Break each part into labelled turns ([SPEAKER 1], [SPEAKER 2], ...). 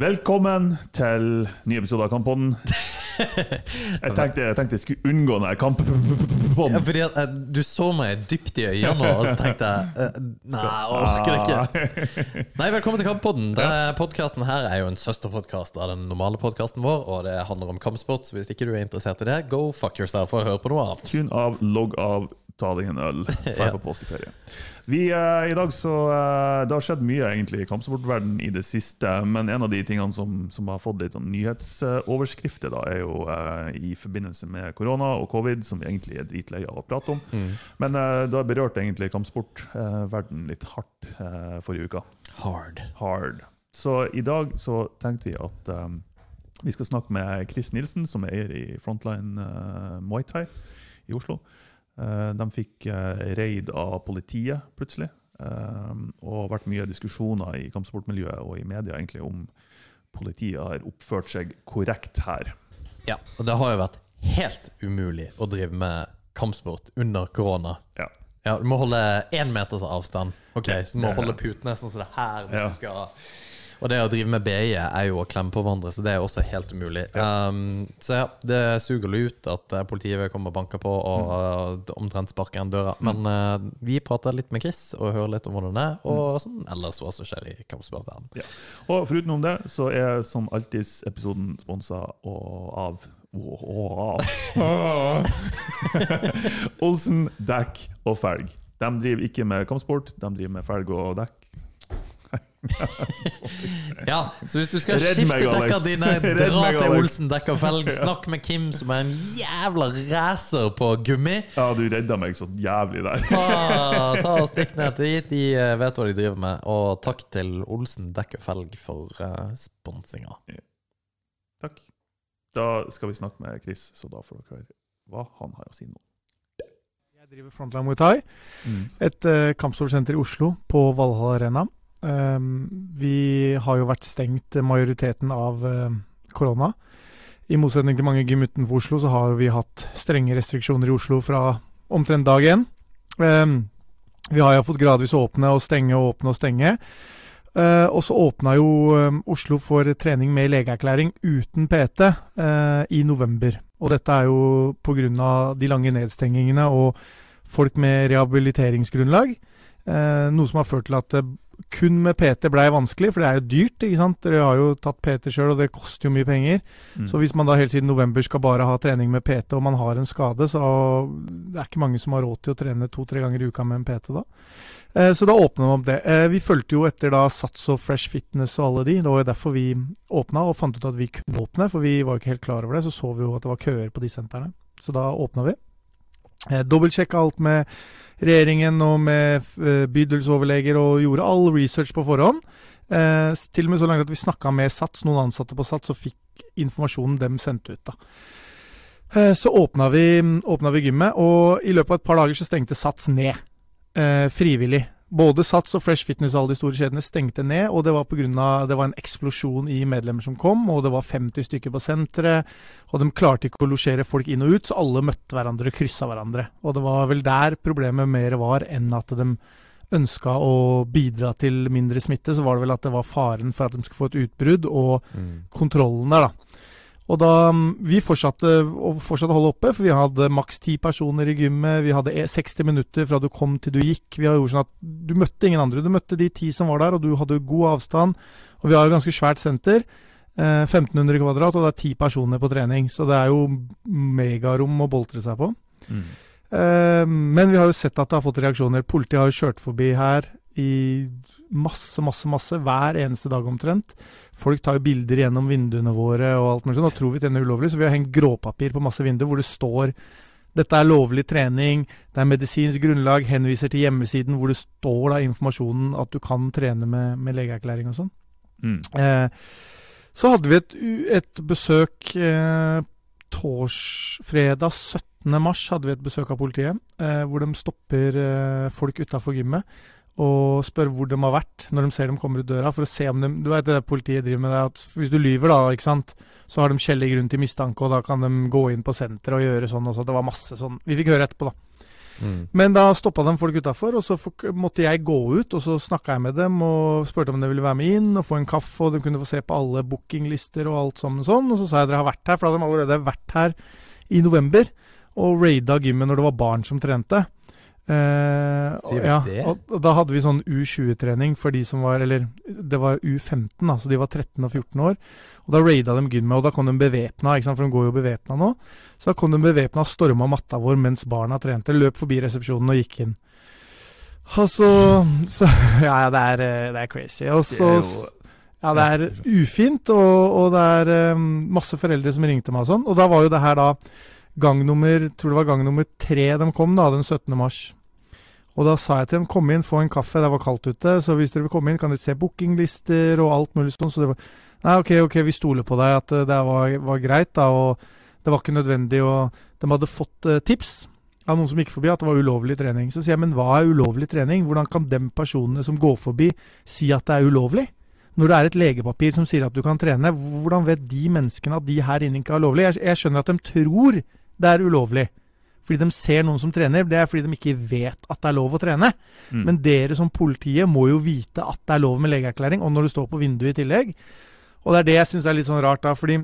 [SPEAKER 1] Velkommen til ny episode av Kamppodden. Jeg tenkte jeg, tenkte jeg skulle unngå
[SPEAKER 2] Ja,
[SPEAKER 1] kamppodden.
[SPEAKER 2] fordi at, eh, Du så meg dypt i øynene og så tenkte jeg eh, Nei, jeg orker ikke. Nei, Velkommen til Kamppodden. Denne podkasten her er jo en søsterpodkast av den normale podkasten vår, og det handler om kampsport, så hvis ikke du er interessert i det, go fuck yourself og hør på noe annet.
[SPEAKER 1] Tune av, logg av, ta deg en øl, dra på påskeferie. Vi, uh, i dag så, uh, Det har skjedd mye egentlig i kampsportverdenen i det siste, men en av de tingene som, som har fått litt sånn nyhetsoverskrifter, da, er jo uh, i forbindelse med korona og covid, som vi egentlig er dritlei av å prate om. Men eh, det har berørt egentlig kampsportverdenen litt hardt forrige uke.
[SPEAKER 2] Hard.
[SPEAKER 1] hard. Så i dag så tenkte vi at um, vi skal snakke med Chris Nilsen, som er eier i Frontline Muay Thai i Oslo. Uh, de fikk uh, raid av politiet plutselig. og har vært mye diskusjoner i kampsportmiljøet og i media egentlig om politiet har oppført seg korrekt her.
[SPEAKER 2] Ja, og det har jo vært helt umulig å drive med kampsport under korona.
[SPEAKER 1] Ja.
[SPEAKER 2] Ja, Du må holde én meters avstand. Ok, Så du må holde putene sånn som det her. hvis
[SPEAKER 1] Ja.
[SPEAKER 2] du skal Og det å drive med BI er jo å klemme på hverandre, så det er også helt umulig. Um, så ja, det suger litt ut at eh, politiet vil komme og banke på og uh, omtrent sparke igjen døra. Men uh, vi prater litt med Chris og hører litt om hvordan det er, og sånn ellers hva som skjer i kampsportverdenen.
[SPEAKER 1] Ja. Og foruten om det, så er som alltid episoden sponsa av av Olsen dekk og felg. De driver ikke med kampsport, de driver med felg og dekk.
[SPEAKER 2] Ja, så hvis du skal
[SPEAKER 1] Redd
[SPEAKER 2] skifte
[SPEAKER 1] meg,
[SPEAKER 2] dekka dine, dra
[SPEAKER 1] meg,
[SPEAKER 2] til Olsen dekka felg. Snakk med Kim, som er en jævla racer på gummi.
[SPEAKER 1] Ja, du redda meg så jævlig der.
[SPEAKER 2] Ta, ta og Stikk ned til dit. De eh, vet hva de driver med. Og takk til Olsen dekka felg for uh, sponsinga.
[SPEAKER 1] Takk. Da skal vi snakke med Chris, så da får dere høre hva han har å si nå.
[SPEAKER 3] Jeg driver Frontline Muay Thai, et uh, kampsportsenter i Oslo, på Valhall Arena. Um, vi har jo vært stengt majoriteten av uh, korona. I motsetning til mange gym utenfor Oslo, så har vi hatt strenge restriksjoner i Oslo fra omtrent dag én. Um, vi har jo fått gradvis åpne og stenge og åpne og stenge. Uh, og så åpna jo um, Oslo for trening med legeerklæring uten PT uh, i november. Og dette er jo pga. de lange nedstengingene og folk med rehabiliteringsgrunnlag. Eh, noe som har ført til at det kun med PT blei vanskelig, for det er jo dyrt. ikke sant? Dere har jo tatt PT sjøl, og det koster jo mye penger.
[SPEAKER 1] Mm.
[SPEAKER 3] Så hvis man da helt siden november skal bare ha trening med PT, og man har en skade, så det er ikke mange som har råd til å trene to-tre ganger i uka med en PT da. Eh, Så da åpna vi opp det. Eh, Vi fulgte jo etter da Sats og Fresh Fitness og alle de. Det var jo derfor vi åpna, og fant ut at vi kunne åpne, for vi var jo ikke helt klar over det. Så så vi jo at det var køer på de sentrene. Så da åpna vi. Eh, Dobbeltsjekka alt med regjeringen og med eh, bydelsoverleger, og gjorde all research på forhånd. Eh, til og med så langt at vi snakka med Sats, noen ansatte på Sats, og fikk informasjonen dem sendte ut. da. Eh, så åpna vi, åpna vi gymmet, og i løpet av et par dager så stengte Sats ned. Eh, frivillig. Både Sats og Fresh Fitness alle de store kjedene stengte ned, og det var av det var en eksplosjon i medlemmer som kom, og det var 50 stykker på senteret, og de klarte ikke å losjere folk inn og ut, så alle møtte hverandre og kryssa hverandre. Og det var vel der problemet mer var enn at de ønska å bidra til mindre smitte, så var det vel at det var faren for at de skulle få et utbrudd, og kontrollen der, da. Og da Vi fortsatte å fortsatte holde oppe, for vi hadde maks ti personer i gymmet. Vi hadde e- 60 minutter fra du kom til du gikk. Vi har gjort sånn at Du møtte ingen andre. Du møtte de ti som var der, og du hadde god avstand. Og vi har et ganske svært senter. Eh, 1500 kvadrat, og det er ti personer på trening. Så det er jo megarom å boltre seg på.
[SPEAKER 1] Mm.
[SPEAKER 3] Eh, men vi har jo sett at det har fått reaksjoner. Politiet har jo kjørt forbi her i masse, masse, masse. Hver eneste dag omtrent. Folk tar jo bilder gjennom vinduene våre og alt mulig sånn, og tror vi trener ulovlig. Så vi har hengt gråpapir på masse vinduer hvor det står dette er lovlig trening, det er medisinsk grunnlag, henviser til hjemmesiden hvor det står da informasjonen at du kan trene med, med legeerklæring og sånn.
[SPEAKER 1] Mm.
[SPEAKER 3] Eh, så hadde vi et, et besøk eh, tors, fredag 17. mars hadde vi et besøk av politiet, eh, hvor de stopper eh, folk utafor gymmet og spør hvor de har vært når de ser dem kommer ut døra, for å se om de Du vet det politiet driver med det, at hvis du lyver, da, ikke sant, så har de skjellig grunn til mistanke, og da kan de gå inn på senteret og gjøre sånn og sånn. Det var masse sånn Vi fikk høre etterpå, da.
[SPEAKER 2] Mm.
[SPEAKER 3] Men da stoppa de folk utafor, og så måtte jeg gå ut. Og så snakka jeg med dem og spurte om de ville være med inn og få en kaffe, og de kunne få se på alle bookinglister og alt sammen sånn. Og så sa jeg dere har vært her, for da hadde de allerede vært her i november og raida gymmet når det var barn som trente. Eh,
[SPEAKER 2] Sier
[SPEAKER 3] ja,
[SPEAKER 2] det?
[SPEAKER 3] Og, da hadde vi sånn U20-trening for de som var Eller det var U15, da, så de var 13 og 14 år. Og da raida de gymmet, og da kom de bevæpna, for de går jo bevæpna nå. Så da kom de bevæpna og storma matta vår mens barna trente. Løp forbi resepsjonen og gikk inn. Og så, så Ja, det er, det er crazy. Og så Ja, det er ufint, og, og det er um, masse foreldre som ringte meg og sånn. Og da var jo det her da gang nummer Tror det var gang nummer tre de kom, da, den 17. mars. Og da sa jeg til dem kom inn, få en kaffe, det var kaldt ute. Så hvis dere vil komme inn, kan dere se bookinglister og alt mulig sånn. Så det var Nei, ok, ok, vi stoler på deg at eh, det var, var greit, da. Og det var ikke nødvendig å De hadde fått eh, tips av noen som gikk forbi at det var ulovlig trening. Så sier jeg, men hva er ulovlig trening? Hvordan kan de personene som går forbi, si at det er ulovlig? Når det er et legepapir som sier at du kan trene, hvordan vet de menneskene at de her inne ikke er lovlig? Jeg, jeg skjønner at de tror det er ulovlig. Fordi de ser noen som trener. Det er fordi de ikke vet at det er lov å trene.
[SPEAKER 1] Mm.
[SPEAKER 3] Men dere som politiet må jo vite at det er lov med legeerklæring, og når det står på vinduet i tillegg. Og det er det jeg syns er litt sånn rart, da. Fordi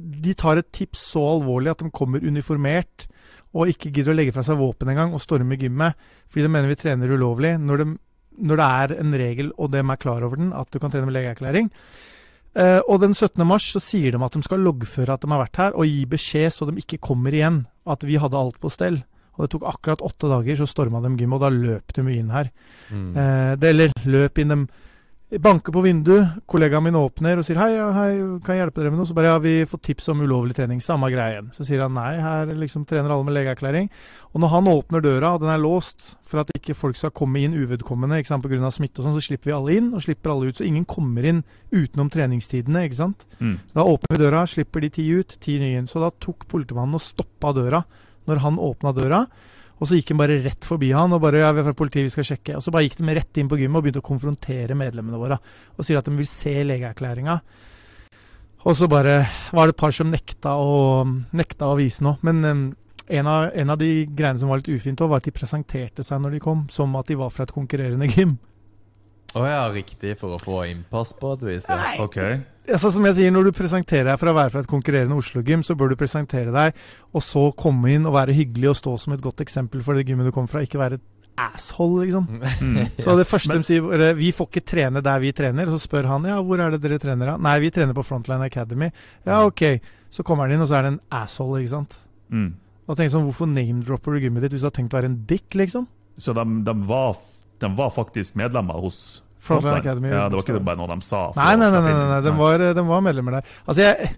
[SPEAKER 3] de tar et tips så alvorlig at de kommer uniformert og ikke gidder å legge fra seg våpen engang og storme gymmet fordi de mener vi trener ulovlig, når, de, når det er en regel, og de er klar over den, at du kan trene med legeerklæring. Eh, og den 17. mars så sier de at de skal loggføre at de har vært her, og gi beskjed så de ikke kommer igjen. At vi hadde alt på stell. Og det tok akkurat åtte dager, så storma de gymmet, og da løp de inn her.
[SPEAKER 2] Mm.
[SPEAKER 3] Eh, det, eller løp inn, de banker på vinduet, kollegaen min åpner og sier hei, hei, kan jeg hjelpe dere med noe? Så bare ja, vi får tips om ulovlig trening, samme greie igjen. Så sier han nei, her liksom trener alle med legeerklæring. Og når han åpner døra, og den er låst for at ikke folk skal komme inn uvedkommende ikke sant, pga. smitte og sånn, så slipper vi alle inn, og slipper alle ut. Så ingen kommer inn utenom treningstidene, ikke sant.
[SPEAKER 1] Mm.
[SPEAKER 3] Da åpner vi døra, slipper de ti ut, ti nye inn. Så da tok politimannen og stoppa døra når han åpna døra. Og så gikk han bare rett forbi han og bare ja, vi er fra politiet, vi skal sjekke. Og så bare gikk de rett inn på gymmet og begynte å konfrontere medlemmene våre. Og sier at de vil se legeerklæringa. Og så bare var det et par som nekta å, nekta å vise noe. Men en, av, en av de greiene som var litt ufint, var at de presenterte seg når de kom, som at de var fra et konkurrerende gym.
[SPEAKER 2] Å ja, riktig, for å få innpass på et vis. Ja.
[SPEAKER 1] OK.
[SPEAKER 3] Altså, som jeg sier, Når du presenterer deg for å være fra et konkurrerende Oslo-gym, så bør du presentere deg, og så komme inn og være hyggelig og stå som et godt eksempel for det gymmet du kommer fra. Ikke være et asshole, liksom.
[SPEAKER 1] Mm.
[SPEAKER 3] Så det første
[SPEAKER 1] Men-
[SPEAKER 3] de sier, er, vi får ikke trene der vi trener. Så spør han ja, hvor er det dere trener da? Nei, vi trener på Frontline Academy. Ja, ok. Så kommer han inn, og så er det en asshole, ikke sant.
[SPEAKER 1] Mm.
[SPEAKER 3] Og tenk sånn, Hvorfor name-dropper du gymmet ditt hvis du har tenkt å være en dick, liksom?
[SPEAKER 1] Så de, de, var, de var faktisk medlemmer hos
[SPEAKER 3] Frontline Academy.
[SPEAKER 1] Ja, det var ikke bare noe de sa?
[SPEAKER 3] Nei, nei, nei, nei, nei, de, var, de var medlemmer der. Altså, jeg,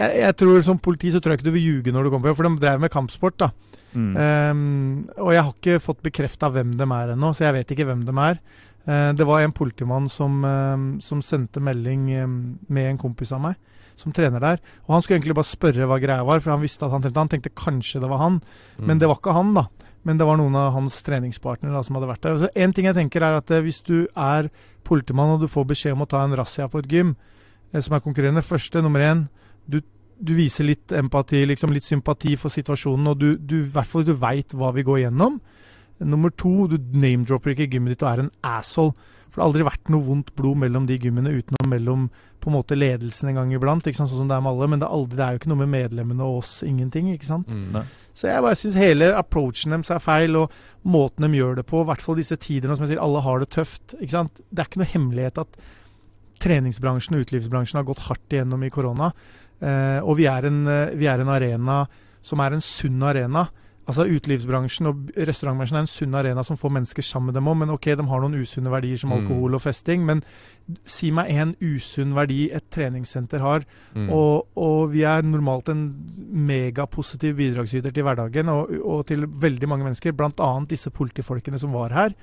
[SPEAKER 3] jeg, jeg tror Som politi så tror jeg ikke du vil ljuge når du kommer på jobb, for de drev med kampsport. da.
[SPEAKER 1] Mm.
[SPEAKER 3] Um, og jeg har ikke fått bekrefta hvem de er ennå, så jeg vet ikke hvem de er. Uh, det var en politimann som, ehm, som sendte melding um, med en kompis av meg, som trener der. Og Han skulle egentlig bare spørre hva greia var, for han visste at han trente. Han tenkte kanskje det var han,
[SPEAKER 2] Mm.
[SPEAKER 3] men det var ikke han, da. Men det var noen av hans treningspartnere som hadde vært der. Altså, en ting jeg tenker er at eh, Hvis du er politimann og du får beskjed om å ta en razzia på et gym, eh, som er konkurrerende Første, nummer én, du, du viser litt empati, liksom litt sympati for situasjonen, og du, du, du veit hva vi går gjennom. Nummer to, du name-dropper ikke gymmet ditt og er en asshole. For det har aldri vært noe vondt blod mellom de gymmene utenom mellom på en måte ledelsen en gang iblant, ikke sant, sånn som det er med alle. Men det er, aldri, det er jo ikke noe med medlemmene og oss, ingenting, ikke sant.
[SPEAKER 2] Mm.
[SPEAKER 3] Så jeg bare syns hele approachen deres er feil, og måten de gjør det på, i hvert fall disse tider nå som jeg sier, alle har det tøft. ikke sant? Det er ikke noe hemmelighet at treningsbransjen og utelivsbransjen har gått hardt igjennom i korona. Eh, og vi er, en, eh, vi er en arena som er en sunn arena. Altså Utelivsbransjen og restaurantbransjen er en sunn arena som får mennesker sammen med dem òg, men ok, de har noen usunne verdier som
[SPEAKER 2] Mm.
[SPEAKER 3] alkohol og festing. Men si meg en usunn verdi et treningssenter har,
[SPEAKER 2] Mm.
[SPEAKER 3] og, og vi er normalt en megapositiv bidragsyter til hverdagen og, og til veldig mange mennesker, bl.a. disse politifolkene som var her.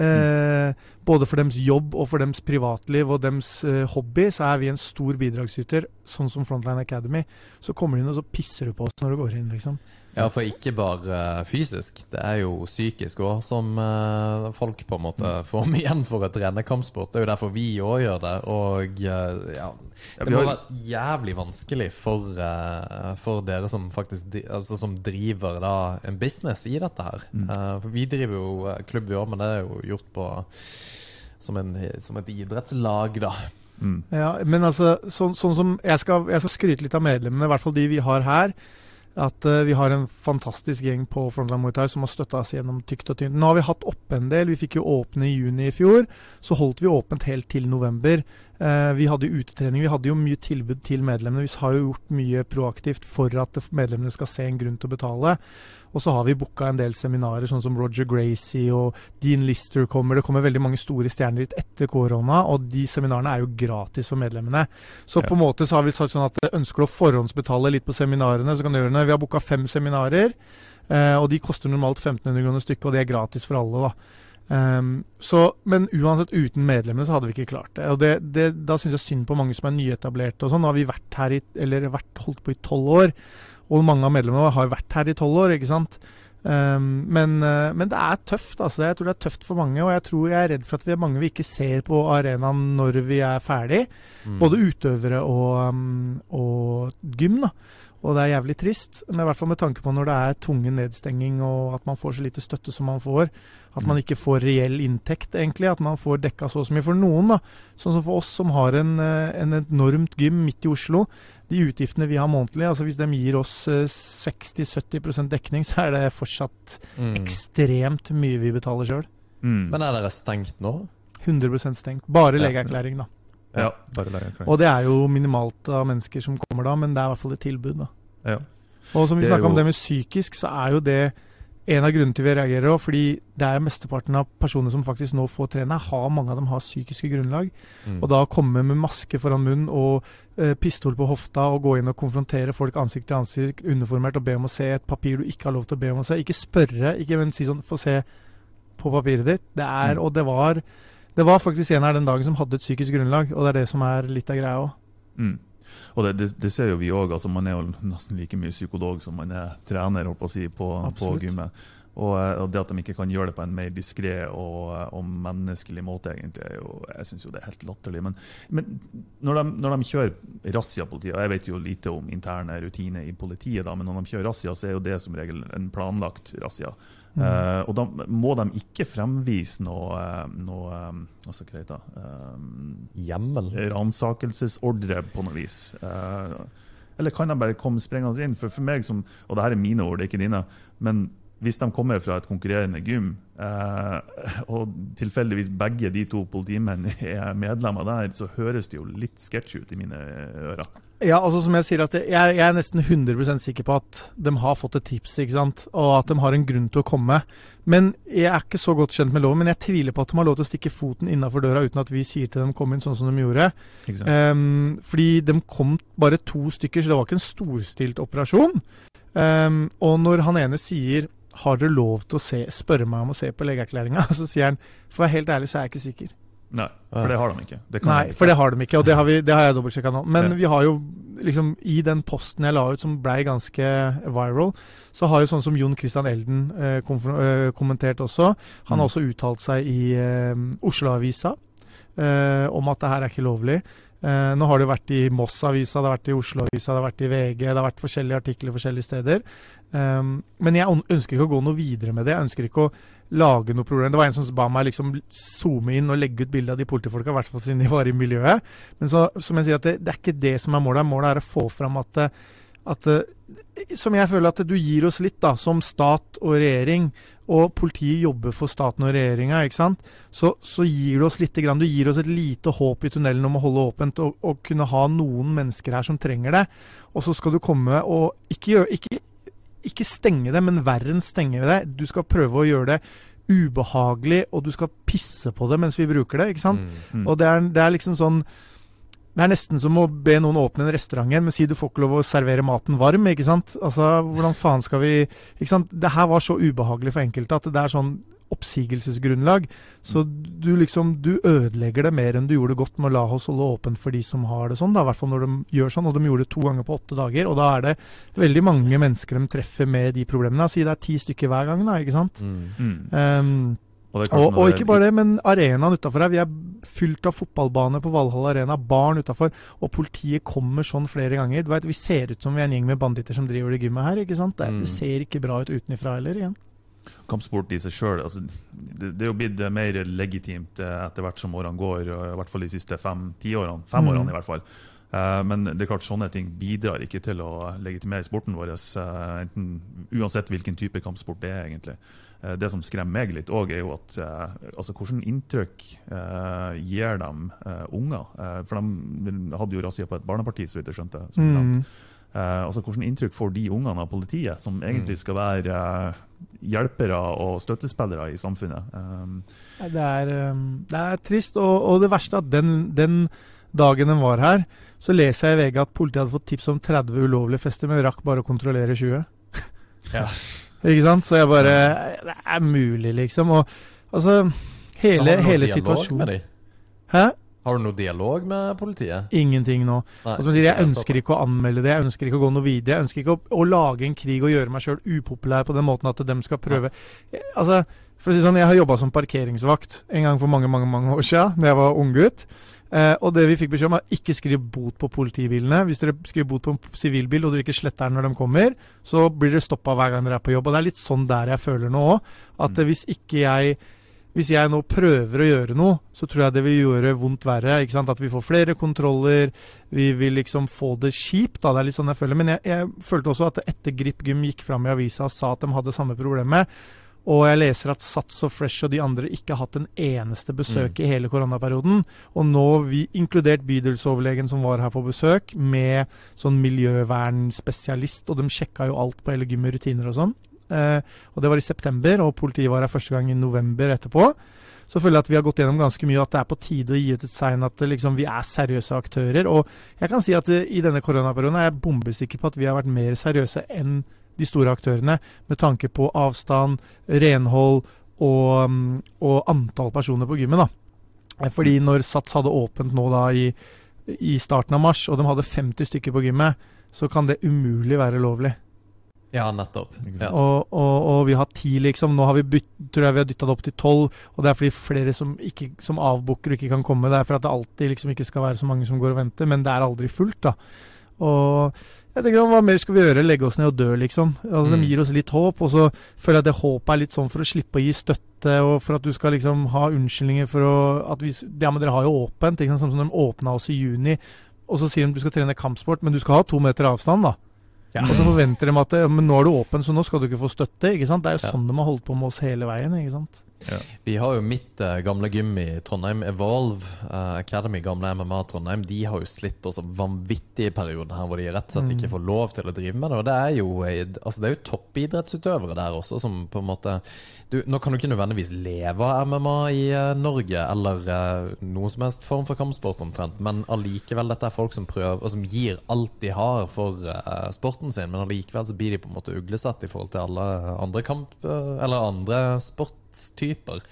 [SPEAKER 3] Eh, både for deres jobb og for deres privatliv og deres eh, hobby, så er vi en stor bidragsyter, sånn som Frontline Academy. Så kommer de inn og så pisser du på oss når du går inn, liksom.
[SPEAKER 2] Ja, for ikke bare fysisk. Det er jo psykisk òg, som eh, folk på en måte
[SPEAKER 1] Mm.
[SPEAKER 2] får med igjen for å trene kampsport. Det er jo derfor vi òg gjør det. Og eh, ja, det må være jævlig vanskelig for, eh, for dere som faktisk altså, som driver da en business i dette her.
[SPEAKER 1] Mm.
[SPEAKER 2] Eh, for vi driver jo klubb vi òg, men det er jo gjort på som, en, som et idrettslag, da.
[SPEAKER 1] Mm.
[SPEAKER 3] Ja, men altså, sånn, sånn som jeg skal, jeg skal skryte litt av medlemmene, i hvert fall de vi har her. At uh, vi har en fantastisk gjeng på Frontline Muay Thai som har støtta oss gjennom tykt og tynt. Nå har vi hatt oppe en del. Vi fikk jo åpne i juni i fjor. Så holdt vi åpent helt til november. Eh, vi hadde jo utetrening. Vi hadde jo mye tilbud til medlemmene. Vi har jo gjort mye proaktivt for at medlemmene skal se en grunn til å betale. Og så har vi booka en del seminarer, sånn som Roger Gracie og Dean Lister kommer. Det kommer veldig mange store stjerner hit etter korona, og de seminarene er jo gratis for medlemmene. Så
[SPEAKER 1] Ja.
[SPEAKER 3] på en måte så har vi sagt sånn at ønsker du å forhåndsbetale litt på seminarene, så kan du gjøre det. Vi har booka fem seminarer, eh, og de koster normalt 1500 kroner stykket, og det er gratis for alle, da. Ehm, så, men uansett, uten medlemmene så hadde vi ikke klart det. Og det, det, da syns jeg synd på mange som er nyetablerte og sånn. Nå har vi vært her i, eller vært holdt på i tolv år, og mange av medlemmene har vært her i tolv år, ikke sant. Um, men, eh, men det er tøft, altså. Jeg tror det er tøft for mange, og jeg tror jeg er redd for at vi er mange vi ikke ser på arenaen når vi er ferdig.
[SPEAKER 2] Mm.
[SPEAKER 3] Både utøvere og, um, og gym, da. Og det er jævlig trist, men i hvert fall med tanke på når det er tvungen nedstenging og at man får så lite støtte som man får. At man
[SPEAKER 1] Mm.
[SPEAKER 3] ikke får reell inntekt, egentlig. At man får dekka så og så mye. For noen, da, sånn som for oss som har en, eh, en enormt gym midt i Oslo, de utgiftene vi har månedlig, altså hvis de gir oss eh, 60-70% dekning, så er det fortsatt
[SPEAKER 2] Mm.
[SPEAKER 3] ekstremt mye vi betaler sjøl.
[SPEAKER 1] Mm.
[SPEAKER 2] Men er dere stengt nå?
[SPEAKER 3] 100% stengt. Bare legeerklæring, da.
[SPEAKER 1] Ja, bare legeerklæring.
[SPEAKER 3] Og det er jo minimalt av mennesker som kommer da, men det er i hvert fall et tilbud, da.
[SPEAKER 1] Ja.
[SPEAKER 3] Og som vi snakka
[SPEAKER 1] jo...
[SPEAKER 3] om det med psykisk, så er jo det en av grunnene til vi reagerer òg. Fordi det er mesteparten av personer som faktisk nå får trene, har mange av dem har psykiske grunnlag.
[SPEAKER 2] Mm.
[SPEAKER 3] Og da komme med maske foran munn og eh, pistol på hofta og gå inn og konfrontere folk ansikt til ansikt, uniformert, og be om å se et papir du ikke har lov til å be om å se. Ikke spørre, ikke men si sånn Få se på papiret ditt. Det er,
[SPEAKER 1] Mm.
[SPEAKER 3] Og det var det var faktisk en her den dagen som hadde et psykisk grunnlag, og det er det som er litt av greia òg.
[SPEAKER 1] Mm. Og det, det, det ser jo vi òg. Altså, man er jo nesten like mye psykolog som man er trener holdt på å si, på, på gymmet. Og, eh, og det at de ikke kan gjøre det på en mer diskré og, eh, og menneskelig måte, egentlig, jo, jeg syns jo det er helt latterlig. Men, men når, de, når de kjører razzia-politiet, og jeg vet jo lite om interne rutiner i politiet, da, men når de kjører razzia, så er jo det som regel en planlagt razzia.
[SPEAKER 3] Mm.
[SPEAKER 1] Eh, og da må de ikke fremvise noe, eh, noe eh, hva heter det? Eh,
[SPEAKER 2] Hjemmel?
[SPEAKER 1] ransakelsesordre på noe vis. Uh, eller kan de bare komme sprengende inn? For, for meg som, og det her er mine ord, det er ikke dine, men hvis de kommer fra et konkurrerende gym, eh, og tilfeldigvis begge de to politimennene er medlemmer der, så høres det jo litt sketsj ut i mine ører.
[SPEAKER 3] Ja, altså som jeg sier at jeg, jeg er nesten 100% sikker på at de har fått et tips, ikke sant? og at de har en grunn til å komme. Men jeg er ikke så godt kjent med loven, men jeg tviler på at de har lov til å stikke foten innafor døra uten at vi sier til dem kom inn sånn som de gjorde. Ehm, fordi de kom bare to stykker, så det var ikke en storstilt operasjon. Um, og når han ene sier har dere lov til å se, spørre meg om å se på legeerklæringa, så sier han for å være helt ærlig så er jeg ikke sikker.
[SPEAKER 1] Nei, for det har de ikke. Det kan
[SPEAKER 3] Nei,
[SPEAKER 1] de ikke.
[SPEAKER 3] for det har de ikke, og det har, vi, det har jeg dobbeltsjekka nå. Men
[SPEAKER 1] Ja.
[SPEAKER 3] vi har jo liksom I den posten jeg la ut som blei ganske viral, så har jo sånn som Jon Christian Elden eh, kom, eh, kommentert også. Han
[SPEAKER 1] Mm.
[SPEAKER 3] har også uttalt seg i eh, Oslo-avisa eh, om at det her er ikke lovlig. Eh, nå har det jo vært i Moss-avisa, det har vært i Oslo-avisa, det har vært i VG, det har vært forskjellige artikler forskjellige steder. Um, men jeg ønsker ikke å gå noe videre med det. Jeg ønsker ikke å lage noe problem. Det var en som ba meg liksom zoome inn og legge ut bilde av de politifolka, i hvert fall siden de var i miljøet. Men så, som jeg sier, det, det er ikke det som er målet. Målet er å få fram at, eh, at eh, Som jeg føler at du gir oss litt, da, som stat og regjering. Og politiet jobber for staten og regjeringa, ikke sant. Så, så gir du oss litt, grann, du gir oss et lite håp i tunnelen om å holde åpent og, og kunne ha noen mennesker her som trenger det. Og så skal du komme og ikke ikke, ikke stenge det, men verre enn stenge det. Du skal prøve å gjøre det ubehagelig, og du skal pisse på det mens vi bruker det. ikke sant?
[SPEAKER 2] Mm.
[SPEAKER 1] Mm.
[SPEAKER 3] Og det er, det er liksom sånn Det er nesten som å be noen åpne en restaurant igjen, men si du får ikke lov å servere maten varm. ikke sant? Altså, Hvordan faen skal vi ikke sant? Det her var så ubehagelig for enkelte at det er sånn oppsigelsesgrunnlag. Så du liksom du ødelegger det mer enn du gjorde godt med å la oss holde åpent for de som har det sånn. da, I hvert fall når de gjør sånn, og de gjorde det to ganger på åtte dager. Og da er det veldig mange mennesker de treffer med de problemene. Si det er ti stykker hver gang, da, ikke sant.
[SPEAKER 2] Mm.
[SPEAKER 1] Mm.
[SPEAKER 3] Um,
[SPEAKER 1] Og,
[SPEAKER 3] og, og ikke bare det, men arenaen utafor her. Vi er fylt av fotballbane på Valhall Arena, barn utafor, og politiet kommer sånn flere ganger. Du vet, Vi ser ut som vi er en gjeng med banditter som driver det gymmet her. ikke sant? Det,
[SPEAKER 2] Mm.
[SPEAKER 3] det ser ikke bra ut utenfra heller, igjen.
[SPEAKER 1] kampsport i seg sjøl altså, det, det er jo blitt eh, mer legitimt eh, etter hvert som årene går, i hvert fall de siste fem-ti årene. Fem
[SPEAKER 3] Mm.
[SPEAKER 1] årene i hvert fall. Eh, men det er klart sånne ting bidrar ikke til å legitimere sporten vår, eh, enten, uansett hvilken type kampsport det er. egentlig. Eh, det som skremmer meg litt òg, er jo at eh, altså, hvordan inntrykk eh, gir de eh, unger? Eh, for de hadde jo razzia på et barneparti, så vidt jeg skjønte. som.
[SPEAKER 3] Mm.
[SPEAKER 1] Eh, altså Hvilket inntrykk får de ungene av politiet, som
[SPEAKER 2] Mm.
[SPEAKER 1] egentlig skal være hjelpere og støttespillere i samfunnet? Um,
[SPEAKER 3] Det er, um, det er trist, og, og det verste er at den, den dagen den var her, så leser jeg i VG at politiet hadde fått tips om 30 ulovlige fester, men rakk bare å kontrollere 20.
[SPEAKER 1] Ja.
[SPEAKER 3] ikke sant? Så jeg bare Det er mulig, liksom. Og altså Hele,
[SPEAKER 2] Har
[SPEAKER 3] hele situasjonen
[SPEAKER 2] med de?
[SPEAKER 3] Hæ?
[SPEAKER 2] Har du noe dialog med politiet?
[SPEAKER 3] Ingenting nå.
[SPEAKER 2] Nei,
[SPEAKER 3] Og som jeg sier, jeg ønsker ikke å anmelde det, jeg ønsker ikke å gå noe videre. Jeg ønsker ikke å, å lage en krig og gjøre meg sjøl upopulær på den måten at de skal prøve jeg, Altså, for å si sånn, jeg har jobba som parkeringsvakt en gang for mange, mange mange år siden, da jeg var unggutt. Eh, og det vi fikk beskjed om, var ikke skriv bot på politibilene. Hvis dere skriver bot på en sivilbil og dere ikke sletter den når de kommer, så blir dere stoppa hver gang dere er på jobb. Og det er litt sånn der jeg føler nå òg. At mm. hvis ikke jeg hvis jeg nå prøver å gjøre noe, så tror jeg det vil gjøre vondt verre. ikke sant? At vi får flere kontroller, vi vil liksom få det kjipt. da, Det er litt sånn jeg føler. Men jeg, jeg følte også at etter Grip Gym gikk fram i avisa og sa at de hadde samme problemet, og jeg leser at Sats og Fresh og de andre ikke har hatt en eneste besøk i hele koronaperioden. Og nå, vi, inkludert bydelsoverlegen som var her på besøk, med sånn miljøvernspesialist, og de sjekka jo alt på hele gymmet, rutiner og sånn. Eh, og det var i september, og politiet var her første gang i november etterpå. Så føler jeg at vi har gått gjennom ganske mye, at det er på tide å gi ut et segn at liksom, vi er seriøse aktører. Og jeg kan si at eh, i denne koronaperioden er jeg bombesikker på at vi har vært mer seriøse enn de store aktørene, med tanke på avstand, renhold og, mm, og antall personer på gymmet. da. Eh, Fordi når Sats hadde åpent nå da i, i starten av mars, og de hadde 50 stykker på gymmet, så kan det umulig være lovlig.
[SPEAKER 2] Ja, nettopp. Ja.
[SPEAKER 3] Og, og, og vi har ti, liksom. Nå har vi bytt, tror jeg vi har dytta det opp til tolv. Og det er fordi flere som, ikke, som avbooker og ikke kan komme. Det er for at det alltid liksom ikke skal være så mange som går og venter. Men det er aldri fullt, da. Og jeg tenker, hva mer skal vi gjøre? Legge oss ned og dø, liksom? Altså,
[SPEAKER 2] Mm.
[SPEAKER 3] De gir oss litt håp, og så føler jeg at det håpet er litt sånn for å slippe å gi støtte, og for at du skal liksom ha unnskyldninger for å at vi, Ja, men dere har jo åpent, ikke sant? sånn som de åpna oss i juni. Og så sier de du skal trene kampsport, men du skal ha to meter avstand, da.
[SPEAKER 2] Ja.
[SPEAKER 3] Og så forventer de at ja, men nå er du åpen, så nå skal du ikke få støtte. ikke sant? Det er jo
[SPEAKER 2] Ja.
[SPEAKER 3] sånn de har holdt på med oss hele veien. ikke sant?
[SPEAKER 2] Vi har jo mitt eh, gamle gym i Trondheim, Evolve eh, Academy, gamle MMA Trondheim. De har jo slitt også vanvittig i perioden her hvor de rett og slett
[SPEAKER 3] Mm.
[SPEAKER 2] ikke får lov til å drive med det. Og det er jo, eh, altså det er jo toppidrettsutøvere der også som på en måte du, Nå kan du ikke nødvendigvis leve av MMA i eh, Norge eller uh, noen som helst form for kampsport omtrent, men allikevel, dette er folk som prøver og som gir alt de har for eh, sporten sin, men allikevel så blir de på en måte uglesett i forhold til alle andre kamp... eh, eller andre sportstyper.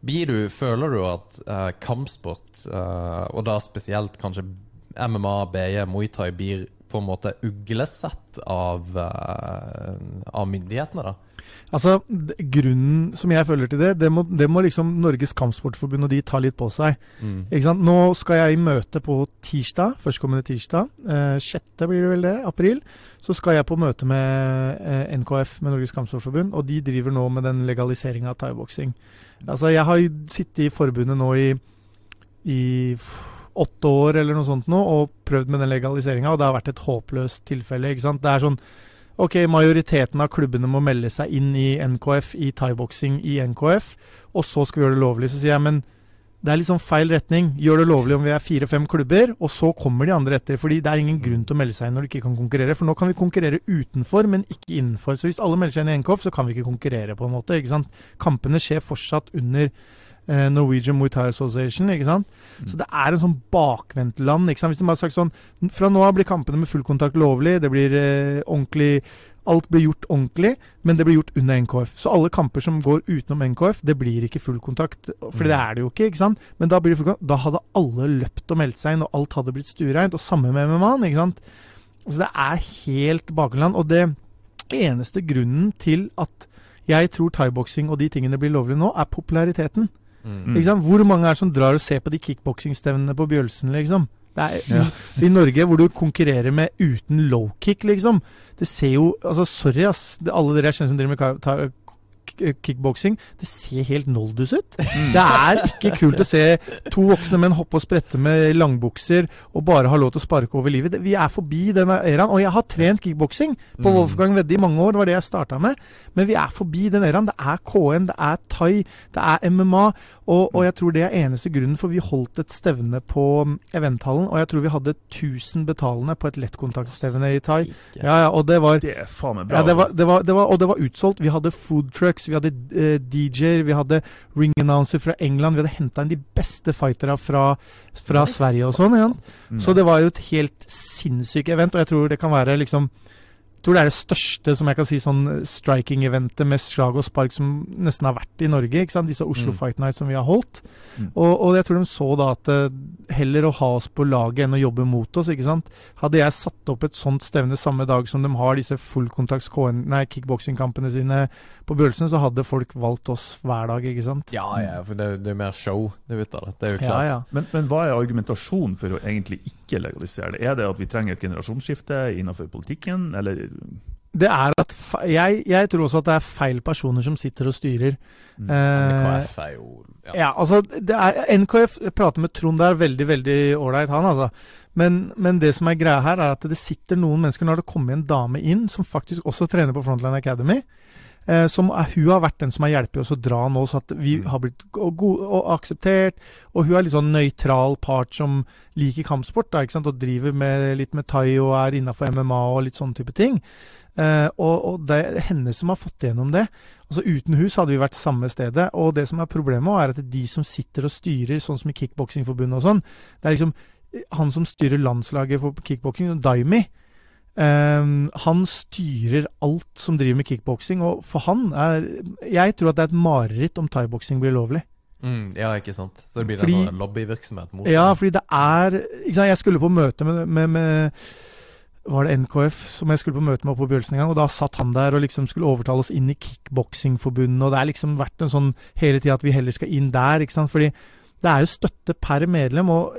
[SPEAKER 2] Du, føler du at uh, kampsport, uh, og da spesielt kanskje MMA, BE, Muay Thai, blir på en måte uglesett av, uh, av myndighetene, da?
[SPEAKER 3] Altså, Grunnen som jeg føler til det, det må, det må liksom Norges Kampsportforbund og de ta litt på seg.
[SPEAKER 2] Mm.
[SPEAKER 3] Ikke sant? Nå skal jeg i møte på tirsdag, førstkommende tirsdag, eh, 6. blir det vel det, april. Så skal jeg på møte med eh, NKF, med Norges Kampsportforbund, og de driver nå med den legaliseringa av thaiboksing. Altså, jeg har sittet i forbundet nå i, i åtte år eller noe sånt nå, og prøvd med den legaliseringa, og det har vært et håpløst tilfelle. ikke sant? Det er sånn Ok, majoriteten av klubbene må melde seg inn i NKF, i thaiboksing i NKF, og så skal vi gjøre det lovlig. Så sier jeg, men det er litt sånn feil retning. Gjør det lovlig om vi er fire-fem klubber, og så kommer de andre etter. fordi det er ingen grunn til å melde seg inn når du ikke kan konkurrere. For nå kan vi konkurrere utenfor, men ikke innenfor. Så hvis alle melder seg inn i NKF, så kan vi ikke konkurrere, på en måte. ikke sant? Kampene skjer fortsatt under Norwegian Muay Thai Association. ikke sant? Så det er en sånn bakvendt land. ikke sant? Hvis de bare har sagt sånn Fra nå av blir kampene med full kontakt lovlig. Det blir eh, ordentlig Alt blir gjort ordentlig, men det blir gjort under NKF. Så alle kamper som går utenom NKF, det blir ikke full kontakt. For det er det jo ikke, ikke sant? Men da, blir det full kontakt. da hadde alle løpt og meldt seg inn, og alt hadde blitt stuereint. Og samme med MMA-en, ikke sant. Så det er helt bakland. Og det eneste grunnen til at jeg tror thaiboksing og de tingene blir lovlig nå, er populariteten.
[SPEAKER 2] Mm.
[SPEAKER 3] Hvor mange er det som drar og ser på de kickboksingstevnene på Bjølsen, liksom? Det er, i, I Norge, hvor du konkurrerer med uten low kick, liksom. Det ser jo Altså, sorry, ass. Det, alle dere jeg kjenner som driver med kickboksing, det ser helt noldus ut. Det er ikke kult å se to voksne menn hoppe og sprette med langbukser og bare ha lov til å sparke over livet. Vi er forbi den æraen. Og jeg har trent kickboksing på
[SPEAKER 2] Mm.
[SPEAKER 3] Wolfgang Vedde i mange år, det var det jeg starta med. Men vi er forbi den æraen. Det er KN, det er thai, det er MMA. Og, og jeg tror det er eneste grunnen, for vi holdt et stevne på mm, eventhallen, og jeg tror vi hadde 1000 betalende på et lettkontaktstevne i thai. Ja, ja, og det var
[SPEAKER 1] Det er faen meg bra.
[SPEAKER 3] ja, det var, det var, det var, og det var utsolgt. Vi hadde food vi hadde eh, DJ-er, vi hadde ring announcer fra England. Vi hadde henta inn de beste fighterne fra, fra Sverige og sånn. Ja.
[SPEAKER 1] Mm.
[SPEAKER 3] Så det var jo et helt sinnssykt event, og jeg tror det kan være liksom tror det er det største som jeg kan si sånn striking-eventet med slag og spark som nesten har vært i Norge. ikke sant? Disse Oslo
[SPEAKER 2] Mm.
[SPEAKER 3] Fight Nights som vi har holdt.
[SPEAKER 1] Mm.
[SPEAKER 3] Og, og jeg tror de så da at eh, heller å ha oss på laget enn å jobbe mot oss. ikke sant? Hadde jeg satt opp et sånt stevne samme dag som de har disse fullkontakts nei, kickboksingkampene sine på Bjølsen, så hadde folk valgt oss hver dag, ikke sant?
[SPEAKER 2] Ja, ja, for det, er- det er mer show det er ut av det. Det er jo
[SPEAKER 3] Ja,
[SPEAKER 2] klart.
[SPEAKER 3] ja.
[SPEAKER 1] Men, men hva er argumentasjonen for å egentlig ikke legalisere det? Er det at vi trenger et generasjonsskifte innenfor politikken, eller
[SPEAKER 3] Det er at jeg, jeg tror også at det er feil personer som sitter og styrer.
[SPEAKER 1] Mm.
[SPEAKER 3] Eh,
[SPEAKER 2] NKF er jo ja.
[SPEAKER 3] Ja, altså det er, NKF jeg prater med Trond der, veldig veldig ålreit, han altså. Men, men det som er greia her, er at det sitter noen mennesker Nå har det kommet en dame inn som faktisk også trener på Frontline Academy. Eh, som er, hun har vært den som har hjulpet oss å dra nå, så at vi
[SPEAKER 1] Mm.
[SPEAKER 3] har blitt go- go- og akseptert. Og hun er litt sånn nøytral part som liker kampsport da, ikke sant? og driver med, litt med thai og er innafor MMA og litt sånne type ting. Eh, og, og det er henne som har fått gjennom det. Altså Uten hus hadde vi vært samme stedet. Og det som er problemet, er at de som sitter og styrer, sånn som i Kickboksingforbundet og sånn, det er liksom eh, han som styrer landslaget på kickboksing, Daimi. Ehm, han styrer alt som driver med kickboksing, og for han er Jeg tror at det er et mareritt om thaiboksing blir lovlig.
[SPEAKER 2] Mm, ja, ikke sant. Så det blir
[SPEAKER 3] Fordi-
[SPEAKER 2] en sånn lobbyvirksomhet mot
[SPEAKER 3] Ja, fordi det er ikke sant, Jeg skulle på møte med, med, med Var det NKF som jeg skulle på møte med oppe på Bjølsen en gang? Og da satt han der og liksom skulle overtale oss inn i kickboksingforbundet. Og det er liksom vært en sånn hele tida at vi heller skal inn der, ikke sant. Fordi det er jo støtte per medlem. Og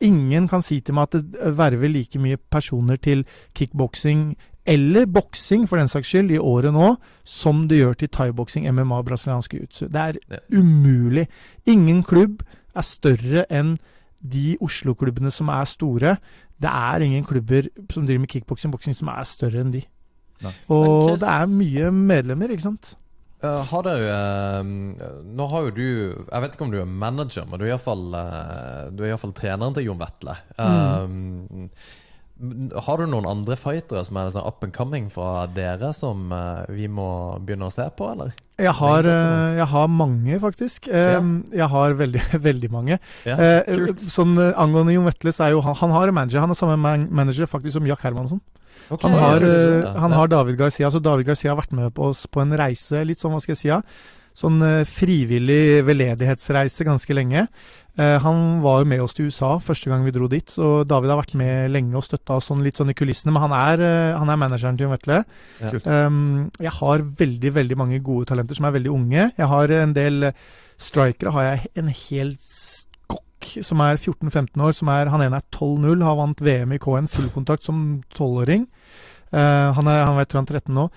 [SPEAKER 3] ingen kan si til meg at det verver like mye personer til kickboksing eller boksing, for den saks skyld, i året nå, som det gjør til thaiboksing, MMA, brasiliansk jiu-jitsu. Det er
[SPEAKER 2] Ja.
[SPEAKER 3] umulig. Ingen klubb er større enn de Oslo-klubbene som er store. Det er ingen klubber som driver med kickboksing boksing som er større enn de.
[SPEAKER 1] Nei.
[SPEAKER 3] Og det er mye medlemmer, ikke sant.
[SPEAKER 2] Eh, har dere eh, Nå har jo du Jeg vet ikke om du er manager, men du er iallfall uh, Du er iallfall treneren til Jon Vetle.
[SPEAKER 3] Mm.
[SPEAKER 2] Eh, har du noen andre fightere som er sånn up and coming fra dere, som eh, vi må begynne å se på, eller?
[SPEAKER 3] Jeg har, eh, jeg har mange, faktisk. Ja. Jeg har veldig, veldig mange.
[SPEAKER 2] Ja,
[SPEAKER 3] Eh, sånn eh, Angående Jon Vetle, så er jo han Han har en manager. Han er samme man manager faktisk som Jack Hermansen.
[SPEAKER 2] Ok,
[SPEAKER 3] Han har, eh, han har David Garcia. Så David Garcia har vært med på oss på en reise, litt sånn, hva skal jeg si, ja. sånn eh, frivillig veldedighetsreise ganske lenge. Eh, han var jo med oss til USA første gang vi dro dit, så David har vært med lenge og støtta oss sånn, litt sånn i kulissene. Men han er, han er manageren til Jon Vetle.
[SPEAKER 2] Ja.
[SPEAKER 3] Um, jeg har veldig, veldig mange gode talenter som er veldig unge. Jeg har en del strikere. Har jeg en hel som er 14-15 år. Som er, han ene er 12-0, har vant VM i K1 fullkontakt som 12-åring. Eh, han, er, han jeg tror han er 13 nå.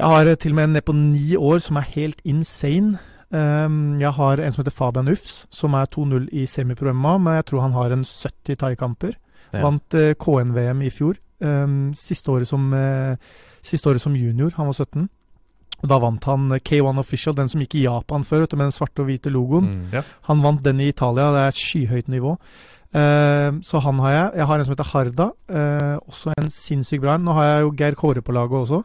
[SPEAKER 3] Jeg har eh, til og med en ned på 9 år som er helt insane. Um, jeg har en som heter Fabian Ufs, som er 2-0 i semiprogramma, men jeg tror han har en 70 thaikamper.
[SPEAKER 2] Ja.
[SPEAKER 3] Vant eh, KN-VM i fjor. Um, siste, året som, uh, siste året som junior. Han var 17. Da vant han eh, K1 Official, den som gikk i Japan før, med den svarte og hvite logoen.
[SPEAKER 2] Mm.
[SPEAKER 1] Ja.
[SPEAKER 3] Han vant den i Italia, det er skyhøyt nivå. Eh, så han har jeg. Jeg har en som heter Harda, eh, også en sinnssykt bra en. Nå har jeg jo Geir Kåre på laget også.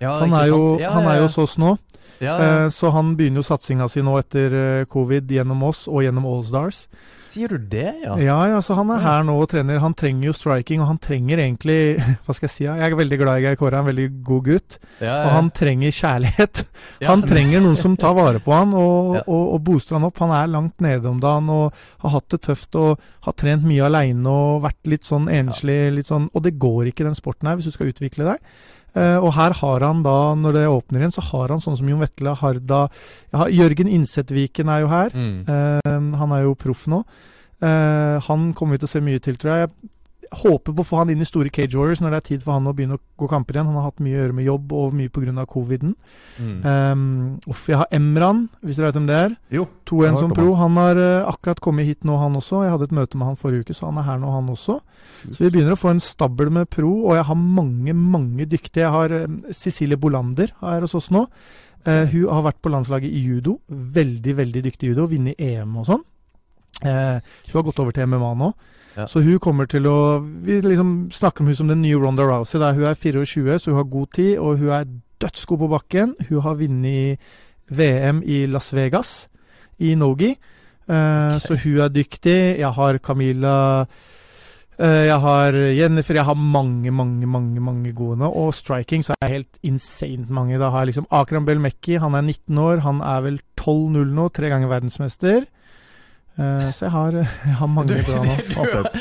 [SPEAKER 2] Ja,
[SPEAKER 3] Han er jo?
[SPEAKER 2] Ja,
[SPEAKER 3] han er jo så snå. nå.
[SPEAKER 2] Ja, ja.
[SPEAKER 3] Eh, så han begynner jo satsinga si nå etter eh, covid gjennom oss og gjennom Allstars.
[SPEAKER 2] Sier du det, ja?
[SPEAKER 3] Ja, ja, så han er her nå og trener. Han trenger jo striking, og han trenger egentlig Hva skal jeg si? Jeg er veldig glad i Geir Kåre, han er en veldig god gutt.
[SPEAKER 2] Ja,
[SPEAKER 3] Og han trenger kjærlighet. Han trenger noen som tar vare på han og, og, og booster han opp. Han er langt nede om dagen og har hatt det tøft og har trent mye aleine og vært litt sånn enslig. Litt sånn, og det går ikke i den sporten her hvis du skal utvikle deg. Eh, og her har han da, når det åpner igjen, så har han sånn som Jon Vetle, Harda ja, Jørgen Innsetviken er jo her.
[SPEAKER 2] Mm.
[SPEAKER 3] Eh, han er jo proff nå. Eh, han kommer vi til å se mye til, tror jeg. Jeg håper på å få han inn i store Cage Warriors når det er tid for han å begynne å gå kamper igjen. Han har hatt mye å gjøre med jobb og mye pga. coviden.
[SPEAKER 2] Mm.
[SPEAKER 3] Um, uff, jeg har Emran, hvis dere vet hvem det er.
[SPEAKER 1] Jo.
[SPEAKER 3] 2-1 som pro. Han har uh, akkurat kommet hit nå, han også. Jeg hadde et møte med han forrige uke, så han er her nå, han også. Så vi begynner å få en stabel med pro, og jeg har mange, mange dyktige. Jeg har um, Cecilie Bolander her hos oss nå. Uh, hun har vært på landslaget i judo. Veldig, veldig dyktig judo. Vunnet EM og sånn. Eh, hun har gått over til MMA nå.
[SPEAKER 2] Ja.
[SPEAKER 3] Så hun kommer til å Vi liksom snakker om hun som den nye Ronda Rousey. Der. Hun er 24, så hun har god tid, og hun er dødsgod på bakken. Hun har vunnet VM i Las Vegas, i Nogi. Eh,
[SPEAKER 2] okay.
[SPEAKER 3] Så hun er dyktig. Jeg har Camilla eh, Jeg har Jennifer. Jeg har mange, mange, mange mange gode nå. Og striking så er jeg helt insane mange. Da har jeg liksom Akram Belmekki. Han er 19 år. Han er vel 12-0 nå. Tre ganger verdensmester. Eh, så jeg har, jeg har mange
[SPEAKER 2] Du-
[SPEAKER 3] bra nå.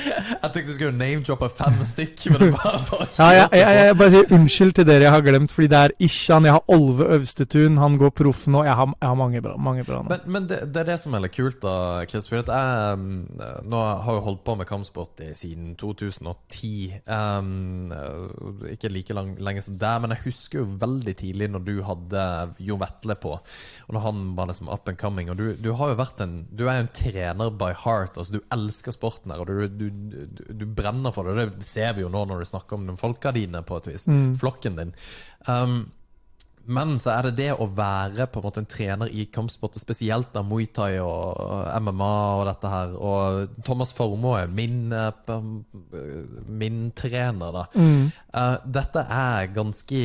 [SPEAKER 2] Jeg tenkte du skulle name-droppe fem stykk, men det var bare
[SPEAKER 3] Ja, jeg, jeg, jeg bare sier unnskyld til dere jeg har glemt, fordi det er Ishan, jeg har Olve Øvstetun, han går proff nå. Jeg har, jeg har mange bra, mange bra nå.
[SPEAKER 2] Men, men det, det er det som er litt kult, da, Chris. For jeg mm, Nå har jo holdt på med kampsport siden 2010. Um, eh, ikke like lang, lenge som deg, men jeg husker jo veldig tidlig når du hadde Jo Vetle på, og når han var liksom up and coming. Og du, du har jo vært en Du er jo en trener by heart. Altså Du elsker sporten her, og du, du, du, du brenner for det. Det ser vi jo nå når du snakker om de folka dine, på et vis.
[SPEAKER 3] Mm.
[SPEAKER 2] Flokken din. Um, men så er det det å være på en måte en trener i kampsport, spesielt da Muay Thai og MMA og dette her. Og Thomas Formoe, min, eh, min trener, da.
[SPEAKER 3] Mm.
[SPEAKER 2] Uh, dette er ganske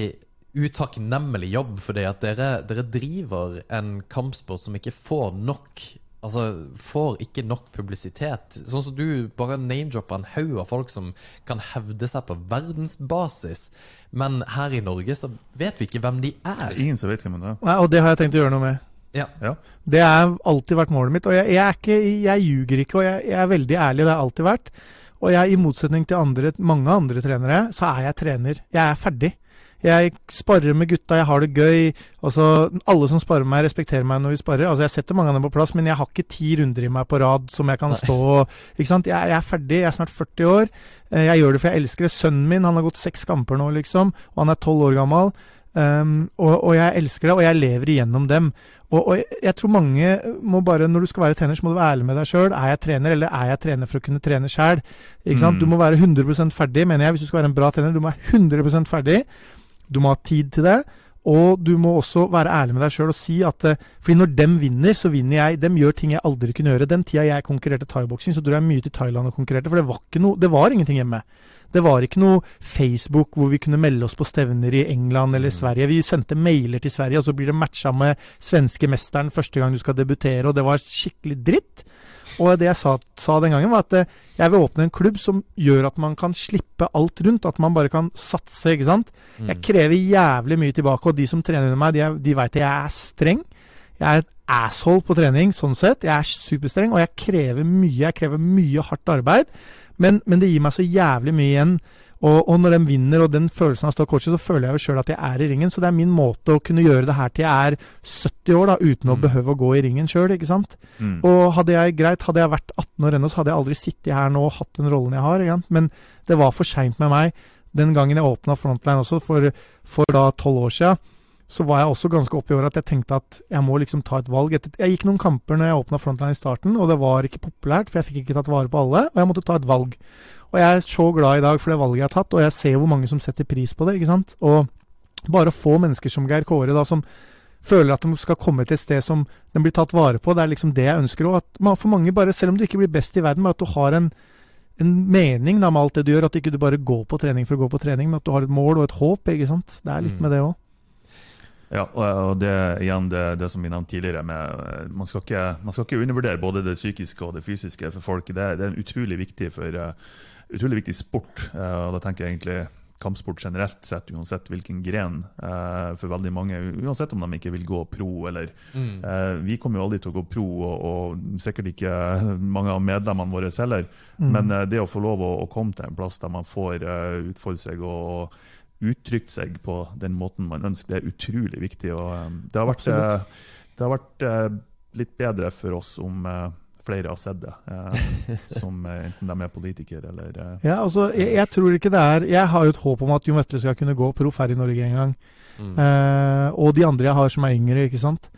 [SPEAKER 2] utakknemlig jobb, fordi at dere, dere driver en kampsport som ikke får nok Altså, får ikke nok publisitet. Sånn som du bare name-dropper en haug av folk som kan hevde seg på verdensbasis. Men her i Norge så vet vi ikke hvem de
[SPEAKER 1] Det
[SPEAKER 2] er.
[SPEAKER 1] ingen som vet hvem det er.
[SPEAKER 3] Nei, og det har jeg tenkt å gjøre noe med.
[SPEAKER 2] Ja.
[SPEAKER 1] Ja.
[SPEAKER 3] Det har alltid vært målet mitt. Og jeg, jeg, er ikke, jeg ljuger ikke, og jeg, jeg er veldig ærlig. Det har alltid vært. Og jeg, i motsetning til andre, mange andre trenere, så er jeg trener. Jeg er ferdig. Jeg sparer med gutta, jeg har det gøy. Altså, Alle som sparer med meg, respekterer meg når vi sparer. Altså, Jeg setter mange av dem på plass, men jeg har ikke ti runder i meg på rad som jeg kan stå og Ikke sant? Jeg, jeg er ferdig, jeg er snart 40 år. Eh, Jeg gjør det for jeg elsker det. Sønnen min han har gått seks kamper nå, liksom. Og han er tolv år gammel. Um, og, og jeg elsker det, og jeg lever igjennom dem. Og, og jeg, jeg tror mange må bare, når du skal være trener, så må du være ærlig med deg sjøl. Er jeg trener, eller er jeg trener for å kunne trene sjæl?
[SPEAKER 1] Mm.
[SPEAKER 3] Du må være 100% ferdig, mener jeg, hvis du skal være en bra trener. Du må være 100% ferdig. Du må ha tid til det. Og du må også være ærlig med deg sjøl og si at eh, Fordi når dem vinner, så vinner jeg. Dem gjør ting jeg aldri kunne gjøre. Den tida jeg konkurrerte thaiboksing, så dro jeg mye til Thailand og konkurrerte. For det var ikke noe Det var ingenting hjemme. Det var ikke noe Facebook hvor vi kunne melde oss på stevner i England eller
[SPEAKER 2] Mm.
[SPEAKER 3] Sverige. Vi sendte mailer til Sverige, og så blir det matcha med svenske mesteren første gang du skal debutere, og det var skikkelig dritt. Og det jeg sa, sa den gangen, var at eh, jeg vil åpne en klubb som gjør at man kan slippe alt rundt. At man bare kan satse, ikke sant. Jeg
[SPEAKER 2] Mm.
[SPEAKER 3] krever jævlig mye tilbake, og de som trener under meg, de, de veit at jeg er streng. Jeg er et asshole på trening, sånn sett. Jeg er superstreng, og jeg krever mye. Jeg krever mye hardt arbeid, men, men det gir meg så jævlig mye igjen. Og, og når de vinner, og den følelsen av å stå coachet, så føler jeg jo sjøl at jeg er i ringen. Så det er min måte å kunne gjøre det her til jeg er 70 år, da, uten å
[SPEAKER 2] Mm.
[SPEAKER 3] behøve å gå i ringen sjøl, ikke sant.
[SPEAKER 1] Mm.
[SPEAKER 3] Og hadde jeg greit, hadde jeg vært 18 år ennå, så hadde jeg aldri sittet her nå og hatt den rollen jeg har. Ikke sant? Men det var for seint med meg. Den gangen jeg åpna Frontline også, for, for da tolv år sia, så var jeg også ganske opp i året at jeg tenkte at jeg må liksom ta et valg. Jeg gikk noen kamper når jeg åpna Frontline i starten, og det var ikke populært, for jeg fikk ikke tatt vare på alle, og jeg måtte ta et valg. Og jeg er så glad i dag for det valget jeg har tatt, og jeg ser hvor mange som setter pris på det, ikke sant. Og bare få mennesker som Geir Kåre, da, som føler at de skal komme til et sted som de blir tatt vare på. Det er liksom det jeg ønsker òg. For mange, bare, selv om du ikke blir best i verden, bare at du har en, en mening da, med alt det du gjør. At ikke du bare går på trening for å gå på trening, men at du har et mål og et håp. ikke sant? Det er litt
[SPEAKER 2] Mm.
[SPEAKER 3] med det òg.
[SPEAKER 1] Ja, og det igjen det, det som vi nevnte tidligere, med, eh, man, skal ikke, man skal ikke undervurdere både det psykiske og det fysiske for folk. Det, det er utrolig viktig, for, uh, utrolig viktig sport. Uh, og da tenker jeg egentlig kampsport generelt sett, uansett hvilken gren, uh, for veldig mange. Uansett om de ikke vil gå pro eller mm. uh, Vi kommer jo aldri til å gå pro, og, og sikkert ikke mange av medlemmene våre heller. Mm. Men uh, det å få lov å, å, komme til en plass der man får utfordre seg og, og uttrykt seg på den måten man ønsker. Det er utrolig viktig. og um, Det har vært, uh, det har vært uh, litt bedre for oss om uh, flere har sett det, som enten de er politikere eller
[SPEAKER 3] Ja, altså, jeg, jeg, tror ikke det er Jeg har jo et håp om at Jon Vetle skal kunne gå proff her i Norge en gang. Mm. og de andre jeg har som er yngre, ikke sant.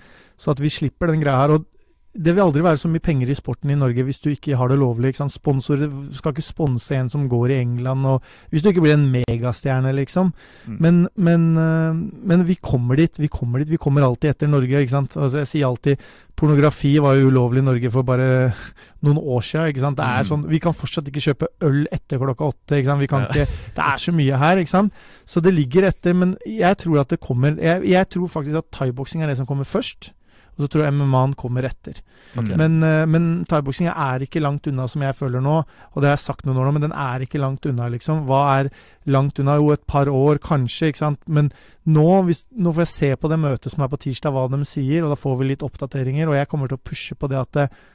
[SPEAKER 3] Så at vi slipper den greia her. Og det vil aldri være så mye penger i sporten i Norge hvis du ikke har det lovlig. ikke sant? Sponsorer skal ikke sponse en som går i England, og hvis du ikke blir en megastjerne, liksom. Mm. Men, men, eh, men, vi kommer dit. Vi kommer dit. Vi kommer alltid etter Norge. ikke sant? Altså, jeg sier alltid pornografi var jo ulovlig i Norge for bare noen år siden. ikke sant? Det er mm. sånn, Vi kan fortsatt ikke kjøpe øl etter klokka åtte. ikke sant? Vi kan ikke, Det er så mye her. ikke sant? Så det ligger etter. Men jeg tror at det kommer Jeg, jeg tror faktisk at thaiboksing er det som kommer først. Og så tror jeg MMA-en kommer etter. Okay. Men, uh, men thaiboksing er ikke langt unna, som jeg føler nå. Og det har jeg sagt noen år nå, men den er ikke langt unna, liksom. Hva er langt unna? Jo, et par år, kanskje, ikke sant. Men nå, hvis, nå får jeg se på det møtet som er på tirsdag, hva de sier, og da får vi litt oppdateringer. Og jeg kommer til å pushe på det at det, eh,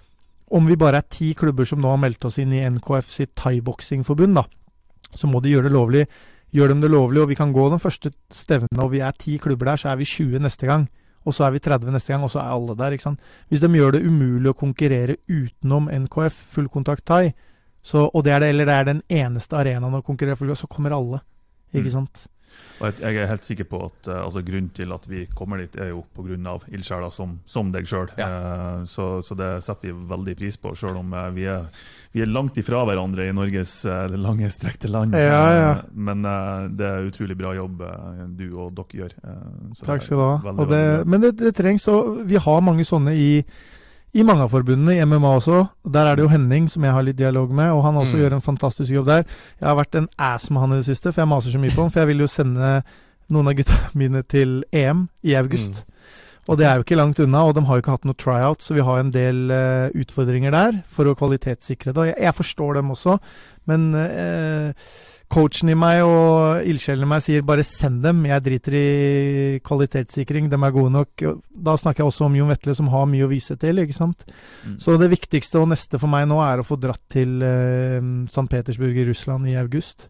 [SPEAKER 3] om vi bare er ti klubber som nå har meldt oss inn i NKF sitt thaiboksingforbund, da, så må de gjøre det lovlig. Gjør de det lovlig, og vi kan gå den første stevnen, og vi er ti klubber der, så er vi 20 neste gang og så er vi 30 neste gang, og så er alle der. ikke sant? Hvis de gjør det umulig å konkurrere utenom NKF, fullkontakt thai, så, og det er det, eller det er den eneste arenaen å konkurrere for, så kommer alle. Ikke mm. sant?
[SPEAKER 1] Og jeg er helt sikker på at uh, altså, grunnen til at vi kommer dit, er jo pga. ildsjeler som, som, deg sjøl. Ja. Uh, så, så, det setter vi veldig pris på, sjøl om uh, vi, er, vi, er, langt ifra hverandre i Norges lange, strekte land.
[SPEAKER 3] Ja, ja.
[SPEAKER 1] men det er utrolig bra jobb du og dere gjør.
[SPEAKER 3] Takk skal du ha. Veldig, det, men det, det trengs, og vi har mange sånne i i mange av forbundene, i MMA også. Der er det jo Henning som jeg har litt dialog med, og han også mm. gjør en fantastisk jobb der. Jeg har vært en ass med han i det siste, for jeg maser så mye på ham. For jeg vil jo sende noen av gutta mine til EM i august. Mm. Og det er jo ikke langt unna, og de har jo ikke hatt noe tryout, så vi har en del uh, utfordringer der for å kvalitetssikre det. Og jeg, jeg forstår dem også, men uh, coachen i meg og ildsjelen i meg sier bare send dem, jeg driter i kvalitetssikring, de er gode nok. Da snakker jeg også om Jon Vetle som har mye å vise til, ikke sant. Mm. Så det viktigste og neste for meg nå er å få dratt til uh, St. Petersburg i Russland i august.